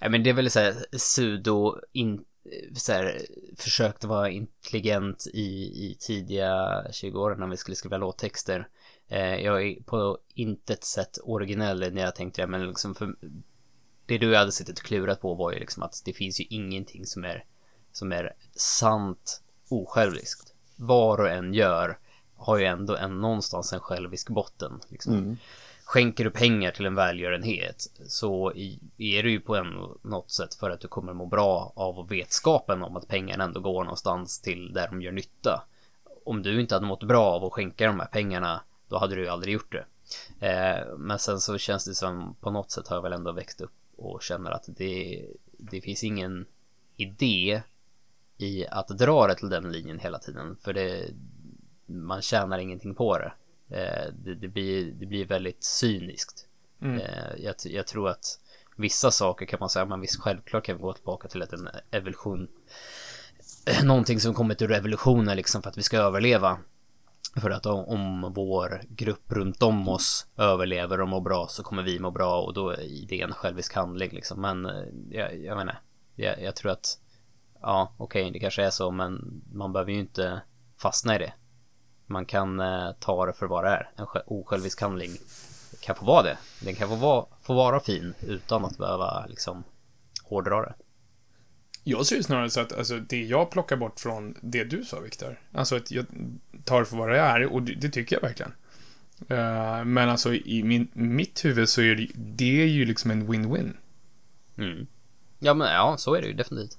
Speaker 1: Ja, men det är väl såhär sudo in, så här, försökte vara intelligent i, i tidiga 20-åren när vi skulle skriva låttexter. Eh, jag är på intet sätt originell när jag tänkte det, men liksom för det du hade suttit och klurat på var ju liksom att det finns ju ingenting som är som är sant osjälviskt. Vad du än gör har ju ändå en någonstans en självisk botten. Liksom. Skänker du pengar till en välgörenhet så är det ju på en, något sätt för att du kommer må bra av vetskapen om att pengarna ändå går någonstans till där de gör nytta. Om du inte hade mått bra av att skänka de här pengarna då hade du ju aldrig gjort det. Eh, men sen så känns det som på något sätt har jag väl ändå växt upp och känner att det, det finns ingen idé i att dra det till den linjen hela tiden. För det, man tjänar ingenting på det. Eh, det, det, blir, det blir väldigt cyniskt.
Speaker 2: Mm.
Speaker 1: Eh, jag, jag tror att vissa saker kan man säga, men visst självklart kan vi gå tillbaka till att en evolution, någonting som kommit ur evolutionen liksom för att vi ska överleva. För att om, vår grupp runt om oss överlever och mår bra så kommer vi må bra och då är det en självisk handling liksom. Men eh, jag, jag menar, jag, jag tror att ja, okej, det kanske är så, men man behöver ju inte fastna i det. Man kan eh, ta det för vad det är. En osjälvisk handling kan få vara det. Den kan få vara, få vara fin utan att behöva liksom hårdra det.
Speaker 2: Jag ser ju snarare så att alltså, det jag plockar bort från det du sa, Viktor, alltså att jag tar det för vad det är och det, det tycker jag verkligen. Eh, men alltså i min, mitt huvud så är det, det är ju liksom en win-win.
Speaker 1: Mm. Ja, men ja, så är det ju definitivt.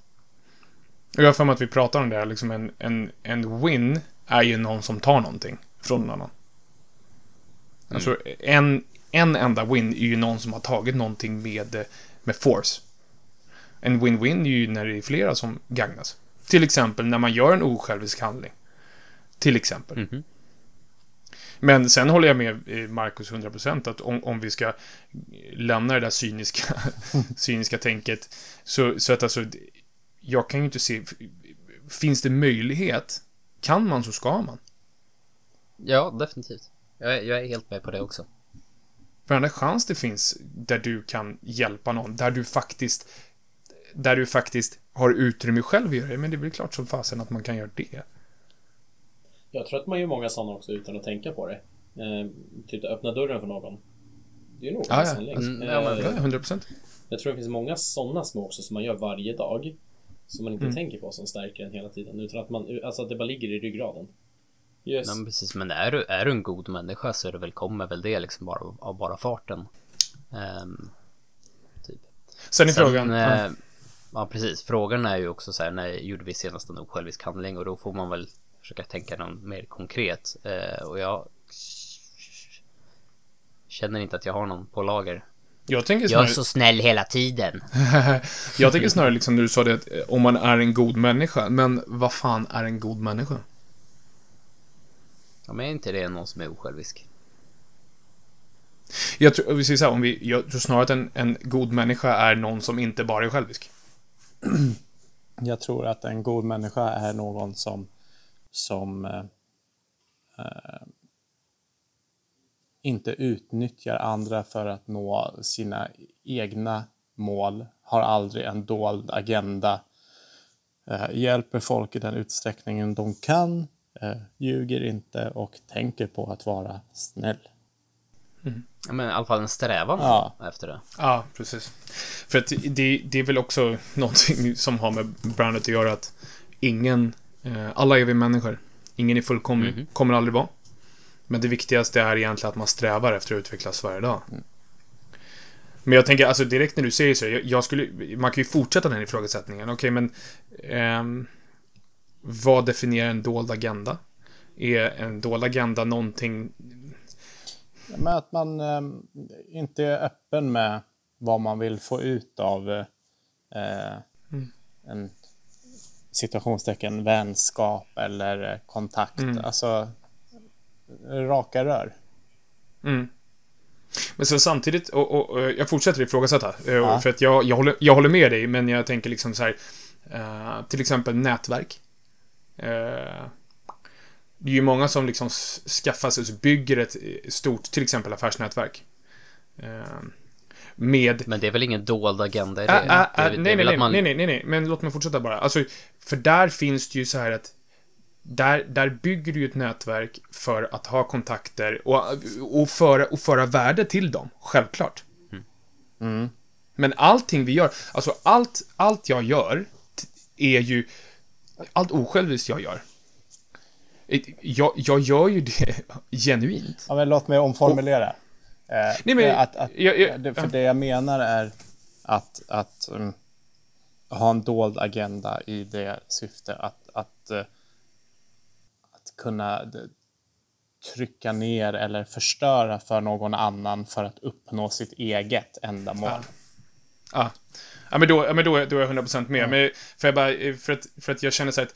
Speaker 2: Och jag har för mig att vi pratar om det här, liksom en, en, en win är ju någon som tar någonting från någon annan. Alltså en, en enda win är ju någon som har tagit någonting med, med force. En win-win är ju när det är flera som gagnas. Till exempel när man gör en osjälvisk handling. Till exempel.
Speaker 1: Mhm.
Speaker 2: Men sen håller jag med eh, Marcus 100% att om, om vi ska lämna det där cyniska, cyniska tänket så, så att alltså jag kan ju inte se finns det möjlighet kan man så ska man.
Speaker 1: Ja, definitivt. Jag jag är helt med på det också.
Speaker 2: Varenda chans det finns där du kan hjälpa någon, där du faktiskt där du faktiskt har utrymme själv att göra det, men det är väl klart som fasen att man kan göra det.
Speaker 4: Jag tror att man gör många sådana också utan att tänka på det. Eh, typ att öppna dörren för någon. Det är ju en
Speaker 2: Ja, ja.
Speaker 1: Mm, ja, men-
Speaker 4: Eh,
Speaker 2: Ja, 100 procent.
Speaker 4: Jag tror det finns många sådana små också som man gör varje dag. Som man inte
Speaker 2: Mm.
Speaker 4: tänker på som stärker en hela tiden. Utan att man, alltså att det bara ligger i ryggraden. Yes.
Speaker 1: Ja, men precis, men är du, är du en god människa så är det väl, kommer väl det liksom bara av bara farten. Ehm, typ.
Speaker 2: Sen är
Speaker 1: Sen,
Speaker 2: frågan... ja.
Speaker 1: eh, ja, precis. Frågan är ju också så här, när gjorde vi senast en osjälvisk handling? Och då får man väl försöka tänka någon mer konkret. Eh, och jag känner inte att jag har någon på lager.
Speaker 2: Jag tänker
Speaker 1: Jag är
Speaker 2: snarare,
Speaker 1: så snäll hela tiden.
Speaker 2: jag tänker snarare liksom när du sa det att eh, om man är en god människa, men vad fan är en god människa?
Speaker 1: Ja, men är inte det någon som är osjälvisk?
Speaker 2: Jag tror, vi säger så här, om vi, jag tror snarare att en, en god människa är någon som inte bara är självisk.
Speaker 3: Jag tror att en god människa är någon som, som eh, eh, inte utnyttjar andra för att nå sina egna mål, har aldrig en dold agenda, eh, hjälper folk i den utsträckningen de kan, eh, ljuger inte och tänker på att vara snäll.
Speaker 1: Mm men i alla fall en strävan
Speaker 3: Ja.
Speaker 1: efter det.
Speaker 2: Ja, precis. För att det, det är väl också någonting som har med brandet att göra att ingen, eh, alla är vi människor. Ingen är fullkomlig, kommer aldrig vara. Men det viktigaste är egentligen att man strävar efter att utvecklas varje dag. Men jag tänker, alltså direkt när du säger så, jag, jag skulle, man kan ju fortsätta den ifrågasättningen. Okej, men ehm, vad definierar en dold agenda? Är en dold agenda någonting...
Speaker 3: Men att man eh, inte är öppen med vad man vill få ut av eh, en situationstecken vänskap eller eh, kontakt. Alltså raka rör.
Speaker 2: Mm. Men sen samtidigt, och, och, och jag fortsätter ifrågasätta. eh,
Speaker 3: Ja.
Speaker 2: För att jag, jag, håller, jag håller med dig, men jag tänker liksom så här. eh, till exempel nätverk. Eh, det är ju många som liksom skaffar sig, och bygger ett eh, stort, till exempel affärsnätverk. Eh, med
Speaker 1: Men det är väl ingen dold agenda i det? Det, är-
Speaker 2: ä,
Speaker 1: det
Speaker 2: nej, nej,
Speaker 1: man-
Speaker 2: nej, nej, nej, nej, men låt mig fortsätta bara. Alltså, för där finns det ju så här att där, där bygger du ju ett nätverk för att ha kontakter och, och, föra, och föra värde till dem, självklart. Men allting vi gör, alltså allt, allt jag gör är ju, allt osjälviskt jag gör. Jag, jag gör ju det genuint.
Speaker 3: Ja, men låt mig omformulera. Eh,
Speaker 2: Nej, men-
Speaker 3: att, att,
Speaker 2: jag- jag-
Speaker 3: för det jag menar är att, att um, ha en dold agenda i det syfte att, att, eh, att kunna trycka ner eller förstöra för någon annan för att uppnå sitt eget ändamål.
Speaker 2: Ja. Ja, men då, ja, men då, är- då är jag 100% med. Men för, jag bara, för, att, för att jag känner så här att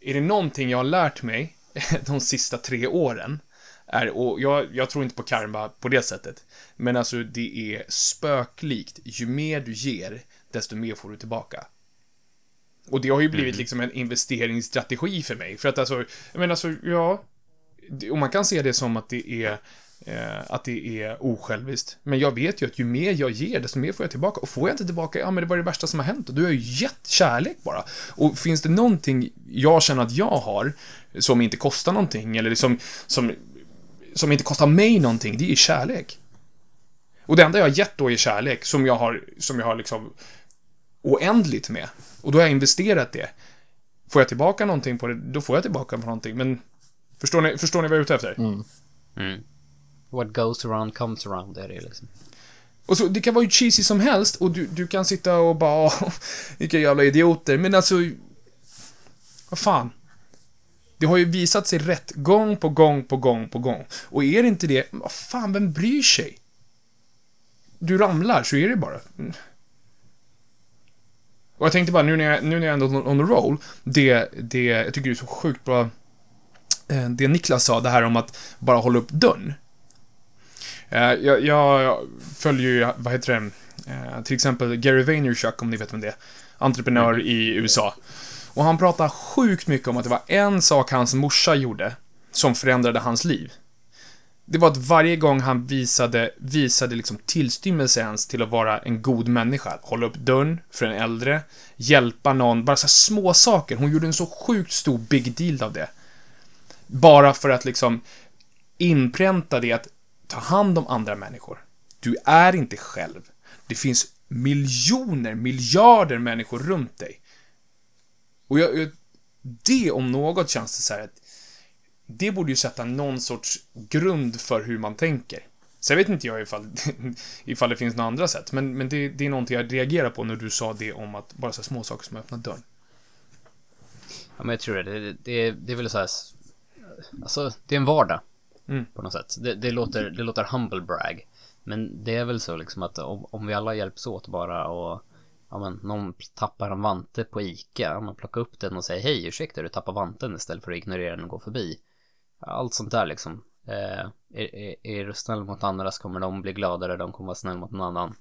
Speaker 2: är det någonting jag har lärt mig de sista tre åren är, och jag, jag tror inte på karma på det sättet, men alltså det är spöklikt. Ju mer du ger, desto mer får du tillbaka. Och det har ju blivit liksom en investeringsstrategi för mig. För att alltså, jag menar alltså, ja. Och man kan se det som att det är eh, att det är osjälviskt. Men jag vet ju att ju mer jag ger, desto mer får jag tillbaka. Och får jag inte tillbaka, ja men det var det värsta som har hänt. Och då har ju gett kärlek bara. Och finns det någonting jag känner att jag har, som inte kostar någonting, eller som, som, som inte kostar mig någonting, det är kärlek. Och det enda jag har gett då är kärlek, som jag har, som jag har liksom oändligt med. Och då har jag investerat det. Får jag tillbaka någonting på det, då får jag tillbaka på någonting. Men förstår ni, förstår ni vad jag är ute efter?
Speaker 1: Mm. What goes around comes around, är det liksom.
Speaker 2: Och så, det kan vara hur cheesy som helst och du, du kan sitta och bara vilka jävla idioter. Men alltså, vad fan. Det har ju visat sig rätt gång på gång på gång på gång. Och är det inte det, vad fan, vem bryr sig? Du ramlar, så är det bara. Och jag tänkte bara, nu när jag, nu när jag ändå är on the roll, det, det, jag tycker det är så sjukt bra, eh, det Niklas sa, det här om att bara hålla upp dörren. Eh, Jag, jag följer ju, vad heter det, eh, till exempel Gary Vaynerchuk, om ni vet vem det är. Entreprenör i USA. Och han pratar sjukt mycket om att det var en sak hans morsa gjorde som förändrade hans liv. Det var att varje gång han visade, visade liksom tillstymmelse ens till att vara en god människa, hålla upp dörren för en äldre, hjälpa någon, bara så små saker. Hon gjorde en så sjukt stor big deal av det. Bara för att liksom inpränta det att ta hand om andra människor. Du är inte själv. Det finns miljoner, miljarder människor runt dig. Och jag, jag, det om något känns det så här att det borde ju sätta någon sorts grund för hur man tänker. Sen vet inte jag ifall, ifall det finns några andra sätt, men, men det, det är någonting jag reagerar på när du sa det om att bara så små saker som öppnar dörren.
Speaker 1: Ja, men jag tror det. Det, det, det är väl så här... Alltså, det är en vardag.
Speaker 2: Mm.
Speaker 1: På något sätt. Det, det, låter, det låter humble brag. Men det är väl så liksom att om, om vi alla hjälps åt bara och ja, men, någon tappar en vante på Ica, ja, man plockar upp den och säger hej, ursäkta, du tappar vanten istället för att ignorera den och gå förbi. Allt sånt där liksom. Eh, är, är, är du snäll mot andra så kommer de bli gladare, de kommer vara snäll mot någon annan.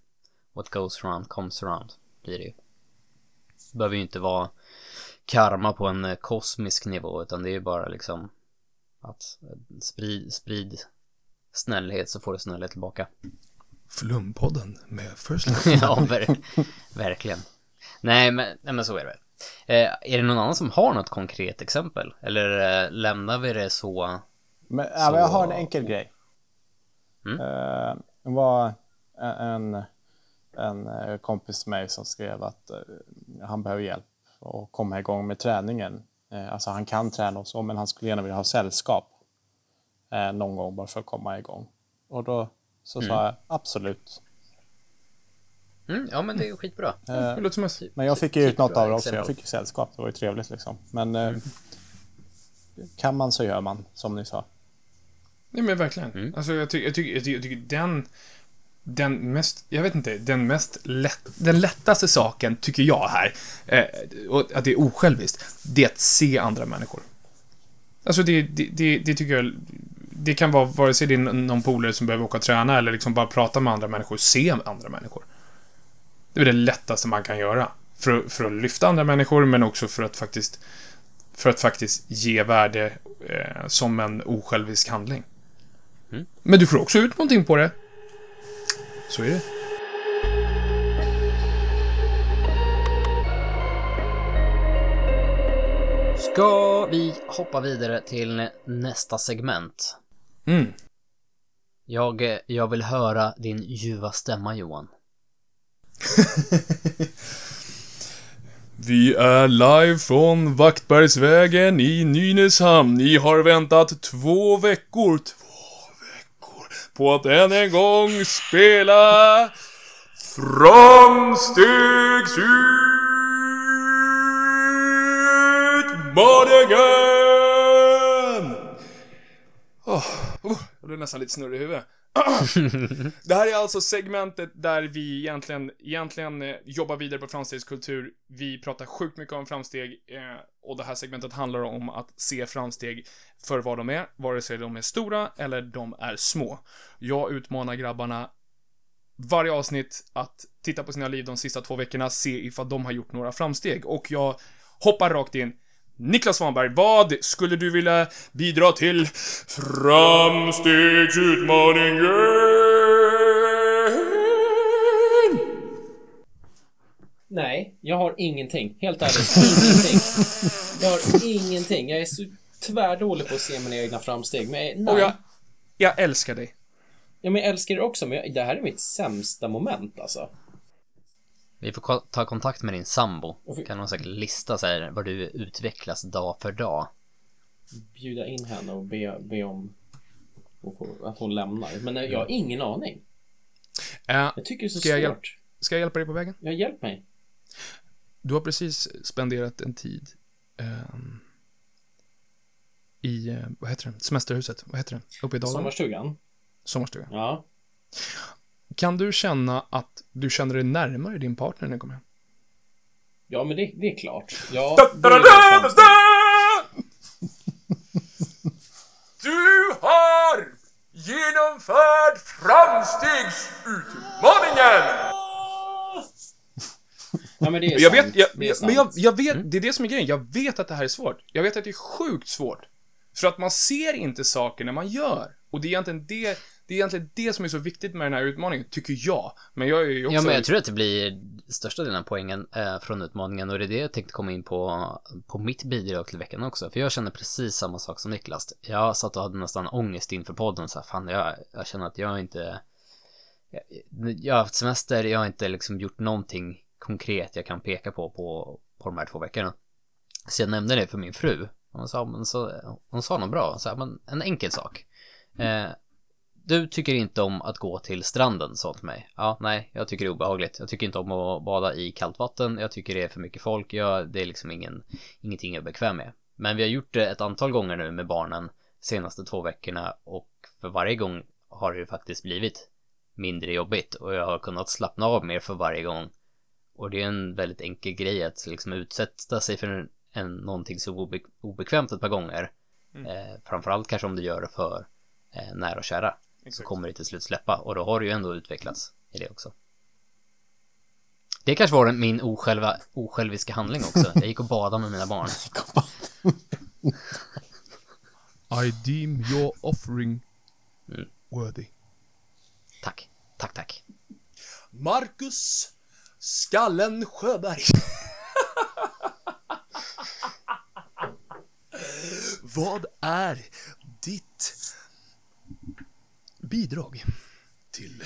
Speaker 1: What goes around comes around, blir det ju. Det behöver ju inte vara karma på en eh, kosmisk nivå, utan det är ju bara liksom att sprid, sprid snällhet så får du snällhet tillbaka.
Speaker 2: Flumpodden med First Life.
Speaker 1: ja, ver verkligen. Nej men, nej, men så är det väl. Eh, är det någon annan som har något konkret exempel? Eller eh, lämnar vi det så?
Speaker 3: Men, ja, men jag har en
Speaker 1: Så-
Speaker 3: enkel grej.
Speaker 1: Mm.
Speaker 3: Eh, Det var en, en eh, kompis till mig som skrev att eh, han behöver hjälp att komma igång med träningen. Eh, Alltså han kan träna och så, men han skulle gärna vilja ha sällskap eh, någon gång bara för att komma igång. Och då så sa jag absolut.
Speaker 1: Mm, ja, men det är ju skitbra.
Speaker 2: Det låter som en...
Speaker 3: Men jag fick ju ut något
Speaker 1: Superbra
Speaker 3: av det också. Jag fick ju sällskap. Det var ju trevligt liksom. Men eh, kan man så gör man, som ni sa.
Speaker 2: Nej men verkligen.
Speaker 1: Mm.
Speaker 2: Alltså jag tycker, jag tycker, jag tycker, jag tycker den, den mest, jag vet inte, den mest lätt, den lättaste saken tycker jag här, eh, och att det är osjälviskt, det är att se andra människor. Alltså det, det, det, det tycker jag, det kan vara vare sig det är någon polare som behöver åka och träna eller liksom bara prata med andra människor, se andra människor. Det är det lättaste man kan göra. För, för att lyfta andra människor, men också för att faktiskt, för att faktiskt ge värde eh, som en osjälvisk handling. Men du får också ut någonting på det. Så är det.
Speaker 1: Ska vi hoppa vidare till nästa segment?
Speaker 2: Mm.
Speaker 1: Jag, jag vill höra din ljuva stämma, Johan.
Speaker 2: Vi är live från Vaktbergsvägen i Nynäshamn. Ni har väntat två veckor, två veckor på att än en gång spela Framstegsutmaningen! Oh, oh, jag blev nästan lite snurrig i huvudet. Det här är alltså segmentet där vi egentligen, egentligen eh, jobbar vidare på framstegskultur. Vi pratar sjukt mycket om framsteg eh, och det här segmentet handlar om att se framsteg för vad de är, vare sig de är stora eller de är små. Jag utmanar grabbarna varje avsnitt att titta på sina liv de sista två veckorna, se ifall de har gjort några framsteg och jag hoppar rakt in. Niklas Svanberg, vad skulle du vilja bidra till framstegsutmaningen?
Speaker 4: Nej, jag har ingenting. Helt ärligt, ingenting. Jag har ingenting. Jag är så tvärdålig på att se mina egna framsteg. Men nej.
Speaker 2: Och jag, jag älskar dig.
Speaker 4: Ja, men jag älskar det också, men jag, det här är mitt sämsta moment alltså.
Speaker 1: Vi får ta kontakt med din sambo.
Speaker 4: Och vi-
Speaker 1: Kan hon säkert lista så här vad du utvecklas dag för dag.
Speaker 4: Bjuda in henne och be, be om att hon lämnar. Men eh, jag har ingen aning.
Speaker 2: Eh,
Speaker 4: Jag tycker det är så
Speaker 2: Ska jag hjälp-
Speaker 4: svårt.
Speaker 2: ska jag hjälpa dig på vägen?
Speaker 4: Ja, hjälp mig.
Speaker 2: Du har precis spenderat en tid ehm, i, eh, vad heter det, semesterhuset, vad heter det, uppe i Dalarna?
Speaker 4: Sommarstugan?
Speaker 2: Sommarstuga.
Speaker 4: Ja.
Speaker 2: Kan du känna att du känner dig närmare din partner när du kommer hem?
Speaker 4: Ja, men det, det är klart. Ja, det är framsteg.
Speaker 2: Du har genomfört framstegsutmaningen!
Speaker 4: Ja, men det är
Speaker 2: Jag
Speaker 4: sant.
Speaker 2: vet, jag,
Speaker 4: det är
Speaker 2: men jag, jag vet, det är det som är grejen. Jag vet att det här är svårt. Jag vet att det är sjukt svårt. För att man ser inte saker när man gör. Och det är egentligen det, det är egentligen det som är så viktigt med den här utmaningen, tycker jag. Men jag är ju också...
Speaker 1: Ja, men jag tror att det blir största delen av poängen eh, från utmaningen och det är det jag tänkte komma in på, på mitt bidrag till veckan också. För jag känner precis samma sak som Niklas. Jag satt och hade nästan ångest inför podden så här, fan jag, jag känner att jag inte jag, jag har haft semester, jag har inte liksom gjort någonting konkret jag kan peka på på, på de här två veckorna. Så jag nämnde det för min fru. Hon sa, men så, hon sa något bra, så här, men en enkel sak. Eh, du tycker inte om att gå till stranden, sa till mig. Ja, nej, jag tycker det är obehagligt. Jag tycker inte om att bada i kallt vatten. Jag tycker det är för mycket folk. Jag, det är liksom ingen, ingenting jag är bekväm med. Men vi har gjort det ett antal gånger nu med barnen senaste två veckorna och för varje gång har det ju faktiskt blivit mindre jobbigt och jag har kunnat slappna av mer för varje gång. Och det är en väldigt enkel grej att liksom utsätta sig för en, en, någonting så obe, obekvämt ett par gånger. Eh, framförallt kanske om du gör det för eh, nära och kära. Så
Speaker 2: Exakt.
Speaker 1: kommer det till slut släppa och då har du ju ändå utvecklats i det också. Det kanske var den- min osjälva, osjälviska handling också. Jag gick och badade med mina barn.
Speaker 2: I deem your offering worthy.
Speaker 1: Tack, tack, tack.
Speaker 2: Marcus Skallen Sjöberg. Vad är ditt bidrag till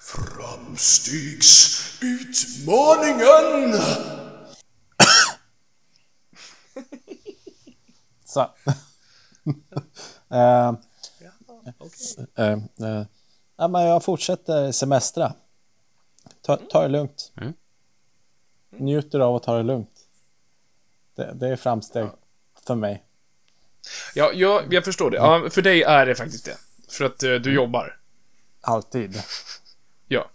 Speaker 2: Framstegsutmaningen!
Speaker 3: Så. eh, eh, eh, ja, men jag fortsätter semestra. Ta, ta det lugnt.
Speaker 1: Mm.
Speaker 3: Njuter av att ta det lugnt. Det, det är framsteg för mig.
Speaker 2: Ja, jag, jag förstår det. Ja, för dig är det faktiskt det. För att eh, du jobbar.
Speaker 3: Alltid.
Speaker 2: Ja.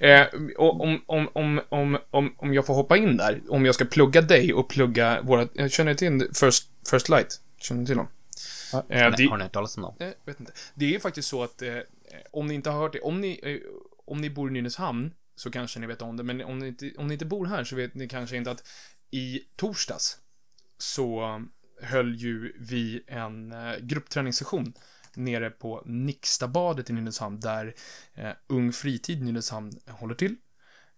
Speaker 2: Eh, och om, om, om, om, om, om jag får hoppa in där, om jag ska plugga dig och plugga våra... Jag känner till First, First Light. Känner du till dem? Eh,
Speaker 1: Nej,
Speaker 2: det,
Speaker 1: Har ni hört talas om dem?
Speaker 2: eh, vet inte. Det är faktiskt så att, eh, om ni inte har hört det, om ni, eh, om ni bor i Nynäshamn, så kanske ni vet om det, men om ni, inte, om ni inte bor här så vet ni kanske inte att i torsdags så eh, höll ju vi en eh, gruppträningssession nere på Nixtabadet i Nynäshamn, där eh, Ung Fritid Nynäshamn håller till.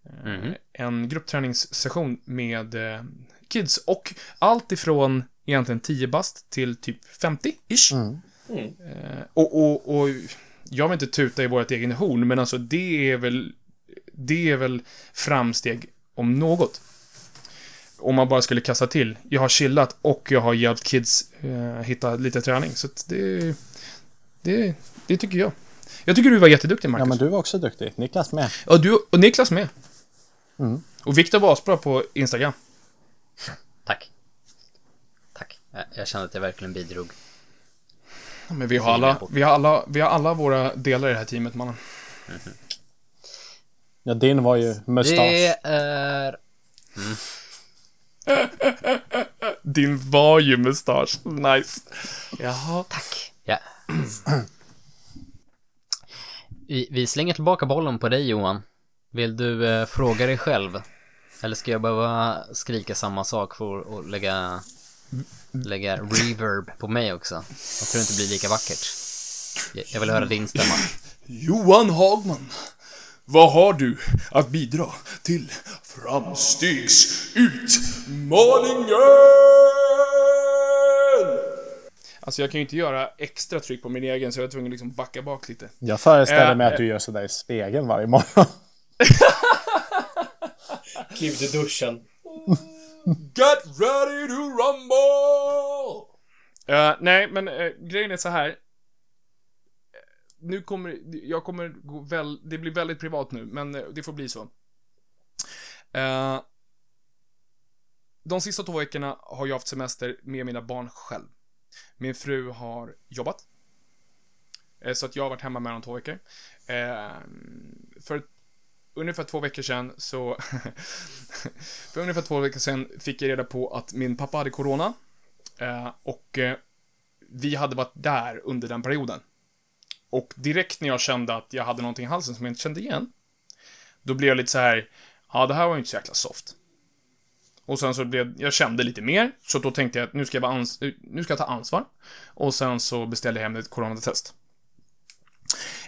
Speaker 2: Eh,
Speaker 1: Mhm.
Speaker 2: En gruppträningssession med eh, kids och allt ifrån egentligen 10 bast till typ 50-ish.
Speaker 3: Mm.
Speaker 4: Mm.
Speaker 2: Eh, och, och, och jag vill inte tuta i vårt egen horn, men alltså det är väl det är väl framsteg om något. Om man bara skulle kasta till. Jag har chillat och jag har hjälpt kids eh, hitta lite träning. Så att det, det, det tycker jag. Jag tycker du var jätteduktig, Marcus.
Speaker 3: Ja, men du var också duktig. Niklas med.
Speaker 2: Ja, du och Niklas med.
Speaker 3: Mm.
Speaker 2: Och Viktor var asbra på Instagram.
Speaker 1: Tack. Tack. Jag, jag kände att jag verkligen bidrog.
Speaker 2: Ja, Men vi har, alla, vi, har alla, vi har alla våra delar i det här teamet, mannen.
Speaker 3: Ja, din var ju mustasch.
Speaker 1: Det är...
Speaker 2: Din var ju mustasch. Nice. Jaha.
Speaker 1: Tack. Ja. Vi, vi slänger tillbaka bollen på dig Johan. Vill du eh, fråga dig själv? Eller ska jag behöva skrika samma sak för att lägga, lägga reverb på mig också? Jag tror det inte blir lika vackert. Jag- Jag vill höra din stämma.
Speaker 2: Johan Hagman. Vad har du att bidra till framstegsutmaningen? Alltså jag kan ju inte göra extra tryck på min egen så jag är tvungen att liksom backa bak lite.
Speaker 3: Jag föreställer
Speaker 2: Eh,
Speaker 3: mig att
Speaker 2: eh.
Speaker 3: du gör sådär i spegeln varje morgon.
Speaker 4: Kliv till duschen.
Speaker 2: Get ready to rumble! Eh, nej, men eh, grejen är så här. Eh, Nu kommer, jag kommer gå väl, det blir väldigt privat nu, men eh, det får bli så. Eh, de sista två veckorna har jag haft semester med mina barn själv. Min fru har jobbat. Eh, så att jag har varit hemma med honom två veckor. Eh, för ungefär två veckor sedan så... för ungefär två veckor sedan fick jag reda på att min pappa hade corona. Eh, och vi hade varit där under den perioden. Och direkt när jag kände att jag hade någonting i halsen som jag inte kände igen, då blev jag lite så här, ja det här var ju inte så jäkla soft. Och sen så blev, jag kände lite mer, så då tänkte jag att nu ska jag, bara ans- nu ska jag ta ansvar. Och sen så beställde jag hem ett coronatest.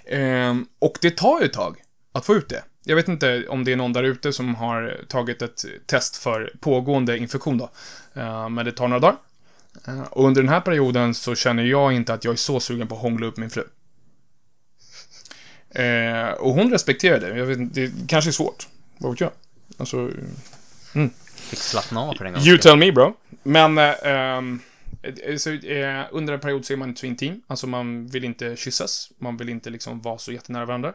Speaker 2: Ehm, och det tar ju ett tag att få ut det. Jag vet inte om det är någon där ute som har tagit ett test för pågående infektion då. Ehm, men det tar några dagar. Ehm, och under den här perioden så känner jag inte att jag är så sugen på att hångla upp min fru. Ehm, och hon respekterar det. Jag vet inte, det kanske är svårt. Vad vet jag? Alltså, mm.
Speaker 1: Fick slappna av för en gång.
Speaker 2: You tell me bro. Men, eh, ehm, eh, så, eh, under en period så är man inte så intim. Alltså man vill inte kyssas. Man vill inte liksom vara så jättenära varandra.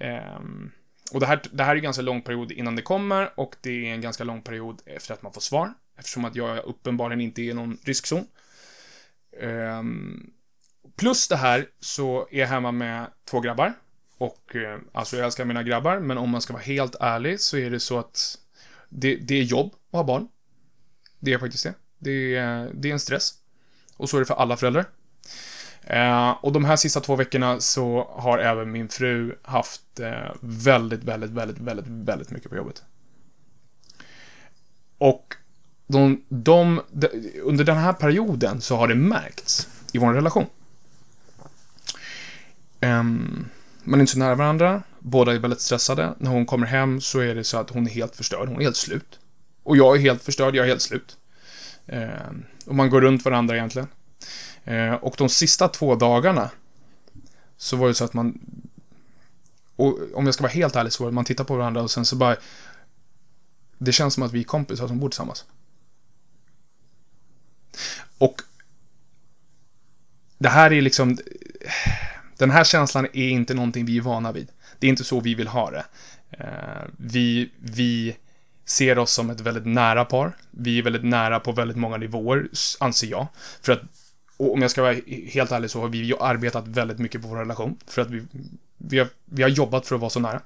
Speaker 2: Ehm, och det här, det här är en ganska lång period innan det kommer och det är en ganska lång period efter att man får svar. Eftersom att jag uppenbarligen inte är i någon riskzon. Ehm, plus det här så är jag hemma med två grabbar. Och eh, alltså jag älskar mina grabbar, men om man ska vara helt ärlig så är det så att det, det är jobb att ha barn. Det är faktiskt det. Det är, det är en stress. Och så är det för alla föräldrar. Eh, och de här sista två veckorna så har även min fru haft eh, väldigt, väldigt, väldigt, väldigt, väldigt mycket på jobbet. Och de, de, de, under den här perioden så har det märkts i vår relation. Ehm, man är inte så nära varandra. Båda är väldigt stressade. När hon kommer hem så är det så att hon är helt förstörd. Hon är helt slut. Och jag är helt förstörd, jag är helt slut. Eh, och man går runt varandra egentligen. Eh, och de sista två dagarna så var det så att man... Och om jag ska vara helt ärlig så, var det man tittar på varandra och sen så bara... Det känns som att vi är kompisar som bor tillsammans. Och... Det här är liksom... Den här känslan är inte någonting vi är vana vid. Det är inte så vi vill ha det. Eh, vi, vi ser oss som ett väldigt nära par. Vi är väldigt nära på väldigt många nivåer, anser jag. För att, och om jag ska vara helt ärlig så har vi arbetat väldigt mycket på vår relation. För att vi, vi, har, vi har jobbat för att vara så nära.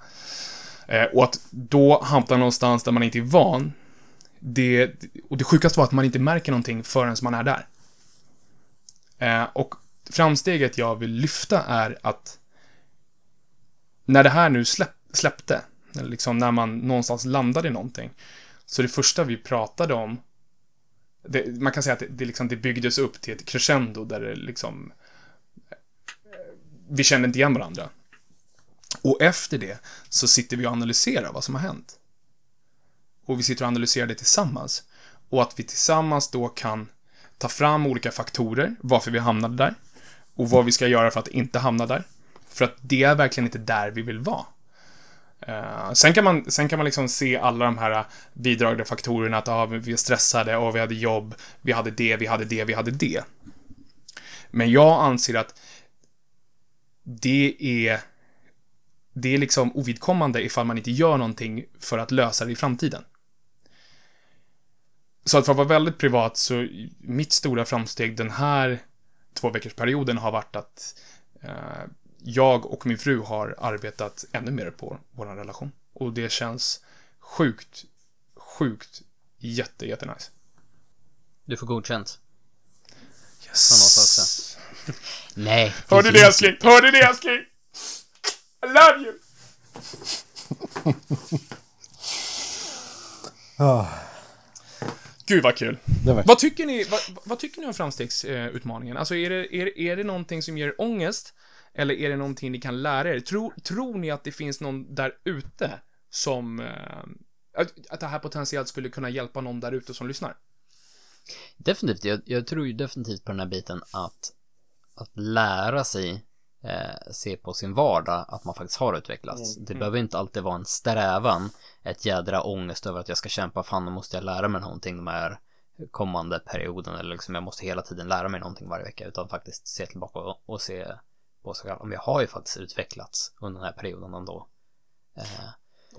Speaker 2: Eh, och att då hamna någonstans där man inte är van, det, och det sjukaste var att man inte märker någonting förrän man är där. Eh, och framsteget jag vill lyfta är att när det här nu släpp, släppte, eller liksom när man någonstans landade i någonting, så det första vi pratade om, det, man kan säga att det, det, liksom, det byggdes upp till ett crescendo där det liksom, vi kände inte igen varandra. Och efter det så sitter vi och analyserar vad som har hänt. Och vi sitter och analyserar det tillsammans. Och att vi tillsammans då kan ta fram olika faktorer, varför vi hamnade där. Och vad vi ska göra för att inte hamna där. För att det är verkligen inte där vi vill vara. Uh, sen kan man, sen kan man liksom se alla de här bidragande faktorerna, att ah, vi är stressade, och vi hade jobb, vi hade det, vi hade det, vi hade det. Men jag anser att det är det är liksom ovidkommande ifall man inte gör någonting för att lösa det i framtiden. Så att för att vara väldigt privat så, mitt stora framsteg den här två veckors perioden har varit att eh, jag och min fru har arbetat ännu mer på vår relation. Och det känns sjukt, sjukt jätte, jättenice.
Speaker 1: Du får godkänt.
Speaker 2: Yes.
Speaker 1: Nej.
Speaker 2: Hörde det älskling? Hörde det älskling? I love you!
Speaker 3: Oh.
Speaker 2: Gud vad kul. Vad tycker ni, vad, vad tycker ni om framstegsutmaningen? Alltså är det, är, är det någonting som ger ångest? Eller är det någonting ni kan lära er? Tror, tror ni att det finns någon där ute som... Eh, att det här potentiellt skulle kunna hjälpa någon där ute som lyssnar?
Speaker 1: Definitivt. Jag, jag, tror ju definitivt på den här biten att, att lära sig eh, se på sin vardag att man faktiskt har utvecklats. Mm. Det behöver inte alltid vara en strävan, ett jädra ångest över att jag ska kämpa, fan nu måste jag lära mig någonting de här kommande perioden eller liksom jag måste hela tiden lära mig någonting varje vecka utan faktiskt se tillbaka och, och se på sig själv. Om jag har ju faktiskt utvecklats under den här perioden ändå. Eh,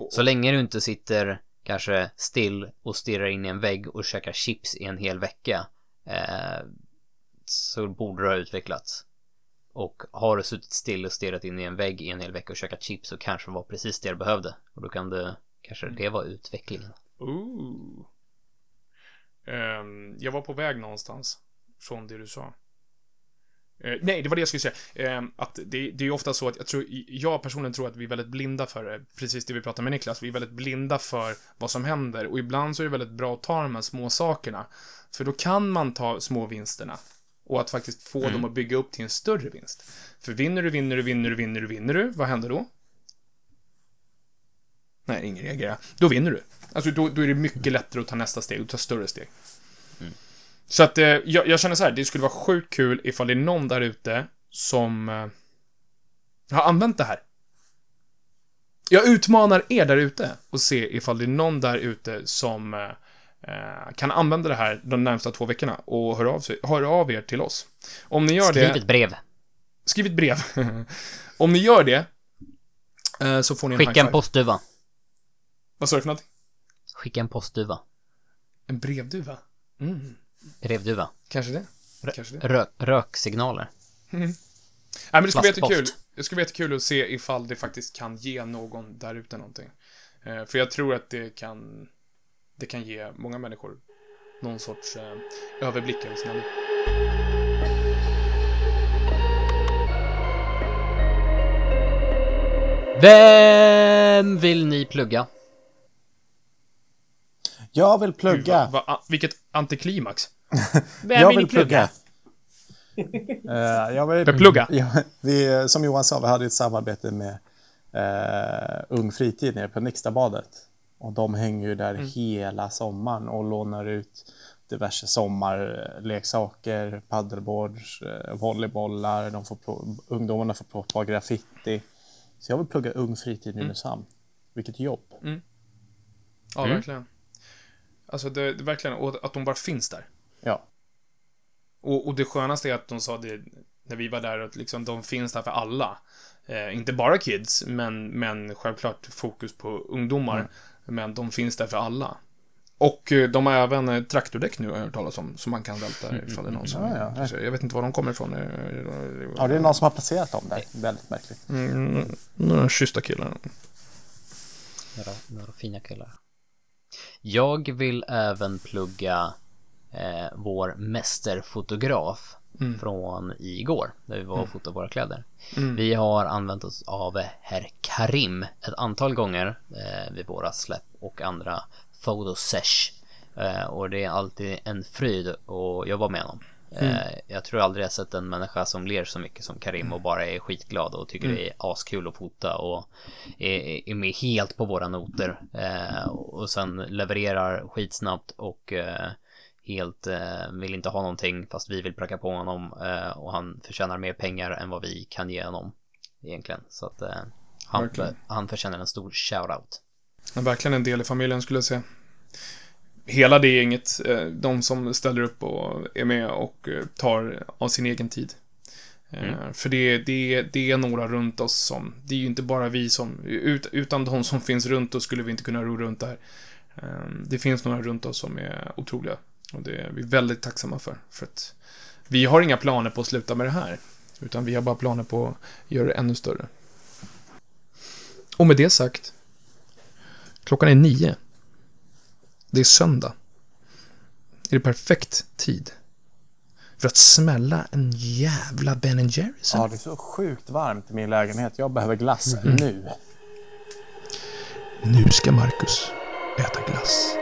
Speaker 1: så länge du inte sitter kanske still och stirrar in i en vägg och käkar chips i en hel vecka eh, så borde du ha utvecklats. Och har du suttit still och stirrat in i en vägg i en hel vecka och käkat chips så kanske det var precis det du behövde. Och då kan det, kanske mm. det var utvecklingen.
Speaker 2: Ooh. Um, jag var på väg någonstans från det du sa. Uh, nej, det var det jag skulle säga. Uh, att det, det är ofta så att jag tror, jag personligen tror att vi är väldigt blinda för det. Precis det vi pratade med Niklas. Vi är väldigt blinda för vad som händer. Och ibland så är det väldigt bra att ta de här små sakerna. För då kan man ta små vinsterna. Och att faktiskt få mm. dem att bygga upp till en större vinst. För vinner du, vinner du, vinner du, vinner du, vinner du, vad händer då? Nej, ingen reagerar. Då vinner du. Alltså, då, då är det mycket lättare att ta nästa steg och ta större steg. Mm. Så att, eh, jag, jag, känner så här, det skulle vara sjukt kul ifall det är någon där ute som eh, har använt det här. Jag utmanar er där ute och se ifall det är någon där ute som eh, kan använda det här de närmsta två veckorna och höra av, sig, höra av er till oss. Om ni gör
Speaker 1: Skriv
Speaker 2: det...
Speaker 1: Skriv ett brev.
Speaker 2: Skriv ett brev. Om ni gör det, eh, så får ni en
Speaker 1: Skicka en postduva.
Speaker 2: Vad sa du för någonting?
Speaker 1: Skicka en postduva.
Speaker 2: En brevduva? Mm.
Speaker 1: Brevduva.
Speaker 2: Kanske det.
Speaker 1: Rö
Speaker 2: Kanske det.
Speaker 1: Rö röksignaler.
Speaker 2: Mm. Nej, men det skulle vara jättekul. Det skulle vara jättekul att se ifall det faktiskt kan ge någon där ute någonting. Eh, för jag tror att det kan det kan ge många människor någon sorts eh, överblick över sina liv.
Speaker 1: Vem vill ni plugga?
Speaker 3: Jag vill plugga.
Speaker 2: Gud, va, va, vilket antiklimax.
Speaker 3: Vem jag vill, vill plugga? plugga? uh, jag vill
Speaker 2: plugga.
Speaker 3: Ja, vi, som Johan sa, vi hade ett samarbete med uh, Ung Fritid nere på Nixtabadet. Och de hänger ju där mm. hela sommaren och lånar ut diverse sommarleksaker, paddleboards, eh, volleybollar, de får ungdomarna får prova graffiti. Så jag vill plugga Ung Fritid Nynäshamn. Vilket jobb.
Speaker 2: Ja, verkligen. Alltså, det, det verkligen, och att de bara finns där.
Speaker 3: Ja.
Speaker 2: Och, och det skönaste är att de sa det när vi var där, att liksom de finns där för alla. Eh, inte bara kids, men, men självklart fokus på ungdomar.
Speaker 3: Mm.
Speaker 2: Men de finns där för alla. Och eh, de har även eh, traktordäck nu, har jag hört talas om, som man kan välta ifall det är någon som...
Speaker 3: Mm, Ja, ja, ja.
Speaker 2: Jag vet inte var de kommer ifrån. Eh,
Speaker 3: Ja, det är någon som har placerat dem där. Väldigt märkligt.
Speaker 2: Mm, några schyssta killar.
Speaker 1: Några, några fina killar. Jag vill även plugga eh, vår mästerfotograf från igår, där vi var och fotade våra kläder. Vi har använt oss av herr Karim ett antal gånger eh, vid våra släpp och andra fotosesh. Eh, och det är alltid en fryd att jobba med honom. Eh, jag tror aldrig jag sett en människa som ler så mycket som Karim och bara är skitglad och tycker det är askul att fota och är, är med helt på våra noter. Eh, och sen levererar skitsnabbt och eh, helt eh, vill inte ha någonting fast vi vill pracka på honom eh, och han förtjänar mer pengar än vad vi kan ge honom egentligen. Så att eh, han,
Speaker 2: Verkligen.
Speaker 1: han förtjänar en stor shoutout.
Speaker 2: Men verkligen en del i familjen skulle jag säga. Hela det gänget, eh, de som ställer upp och är med och eh, tar av sin egen tid. Eh, För det, det, det är några runt oss som, det är ju inte bara vi som, ut, utan de som finns runt oss skulle vi inte kunna ro runt där. Det finns några runt oss som är otroliga. Och det är vi väldigt tacksamma för. För att vi har inga planer på att sluta med det här. Utan vi har bara planer på att göra det ännu större. Och med det sagt, Klockan är nio. Det är söndag. Är det perfekt tid för att smälla en jävla Ben Jerrys?
Speaker 3: Ja, det är så sjukt varmt i min lägenhet. Jag behöver glass nu.
Speaker 2: Nu ska Marcus äta glass.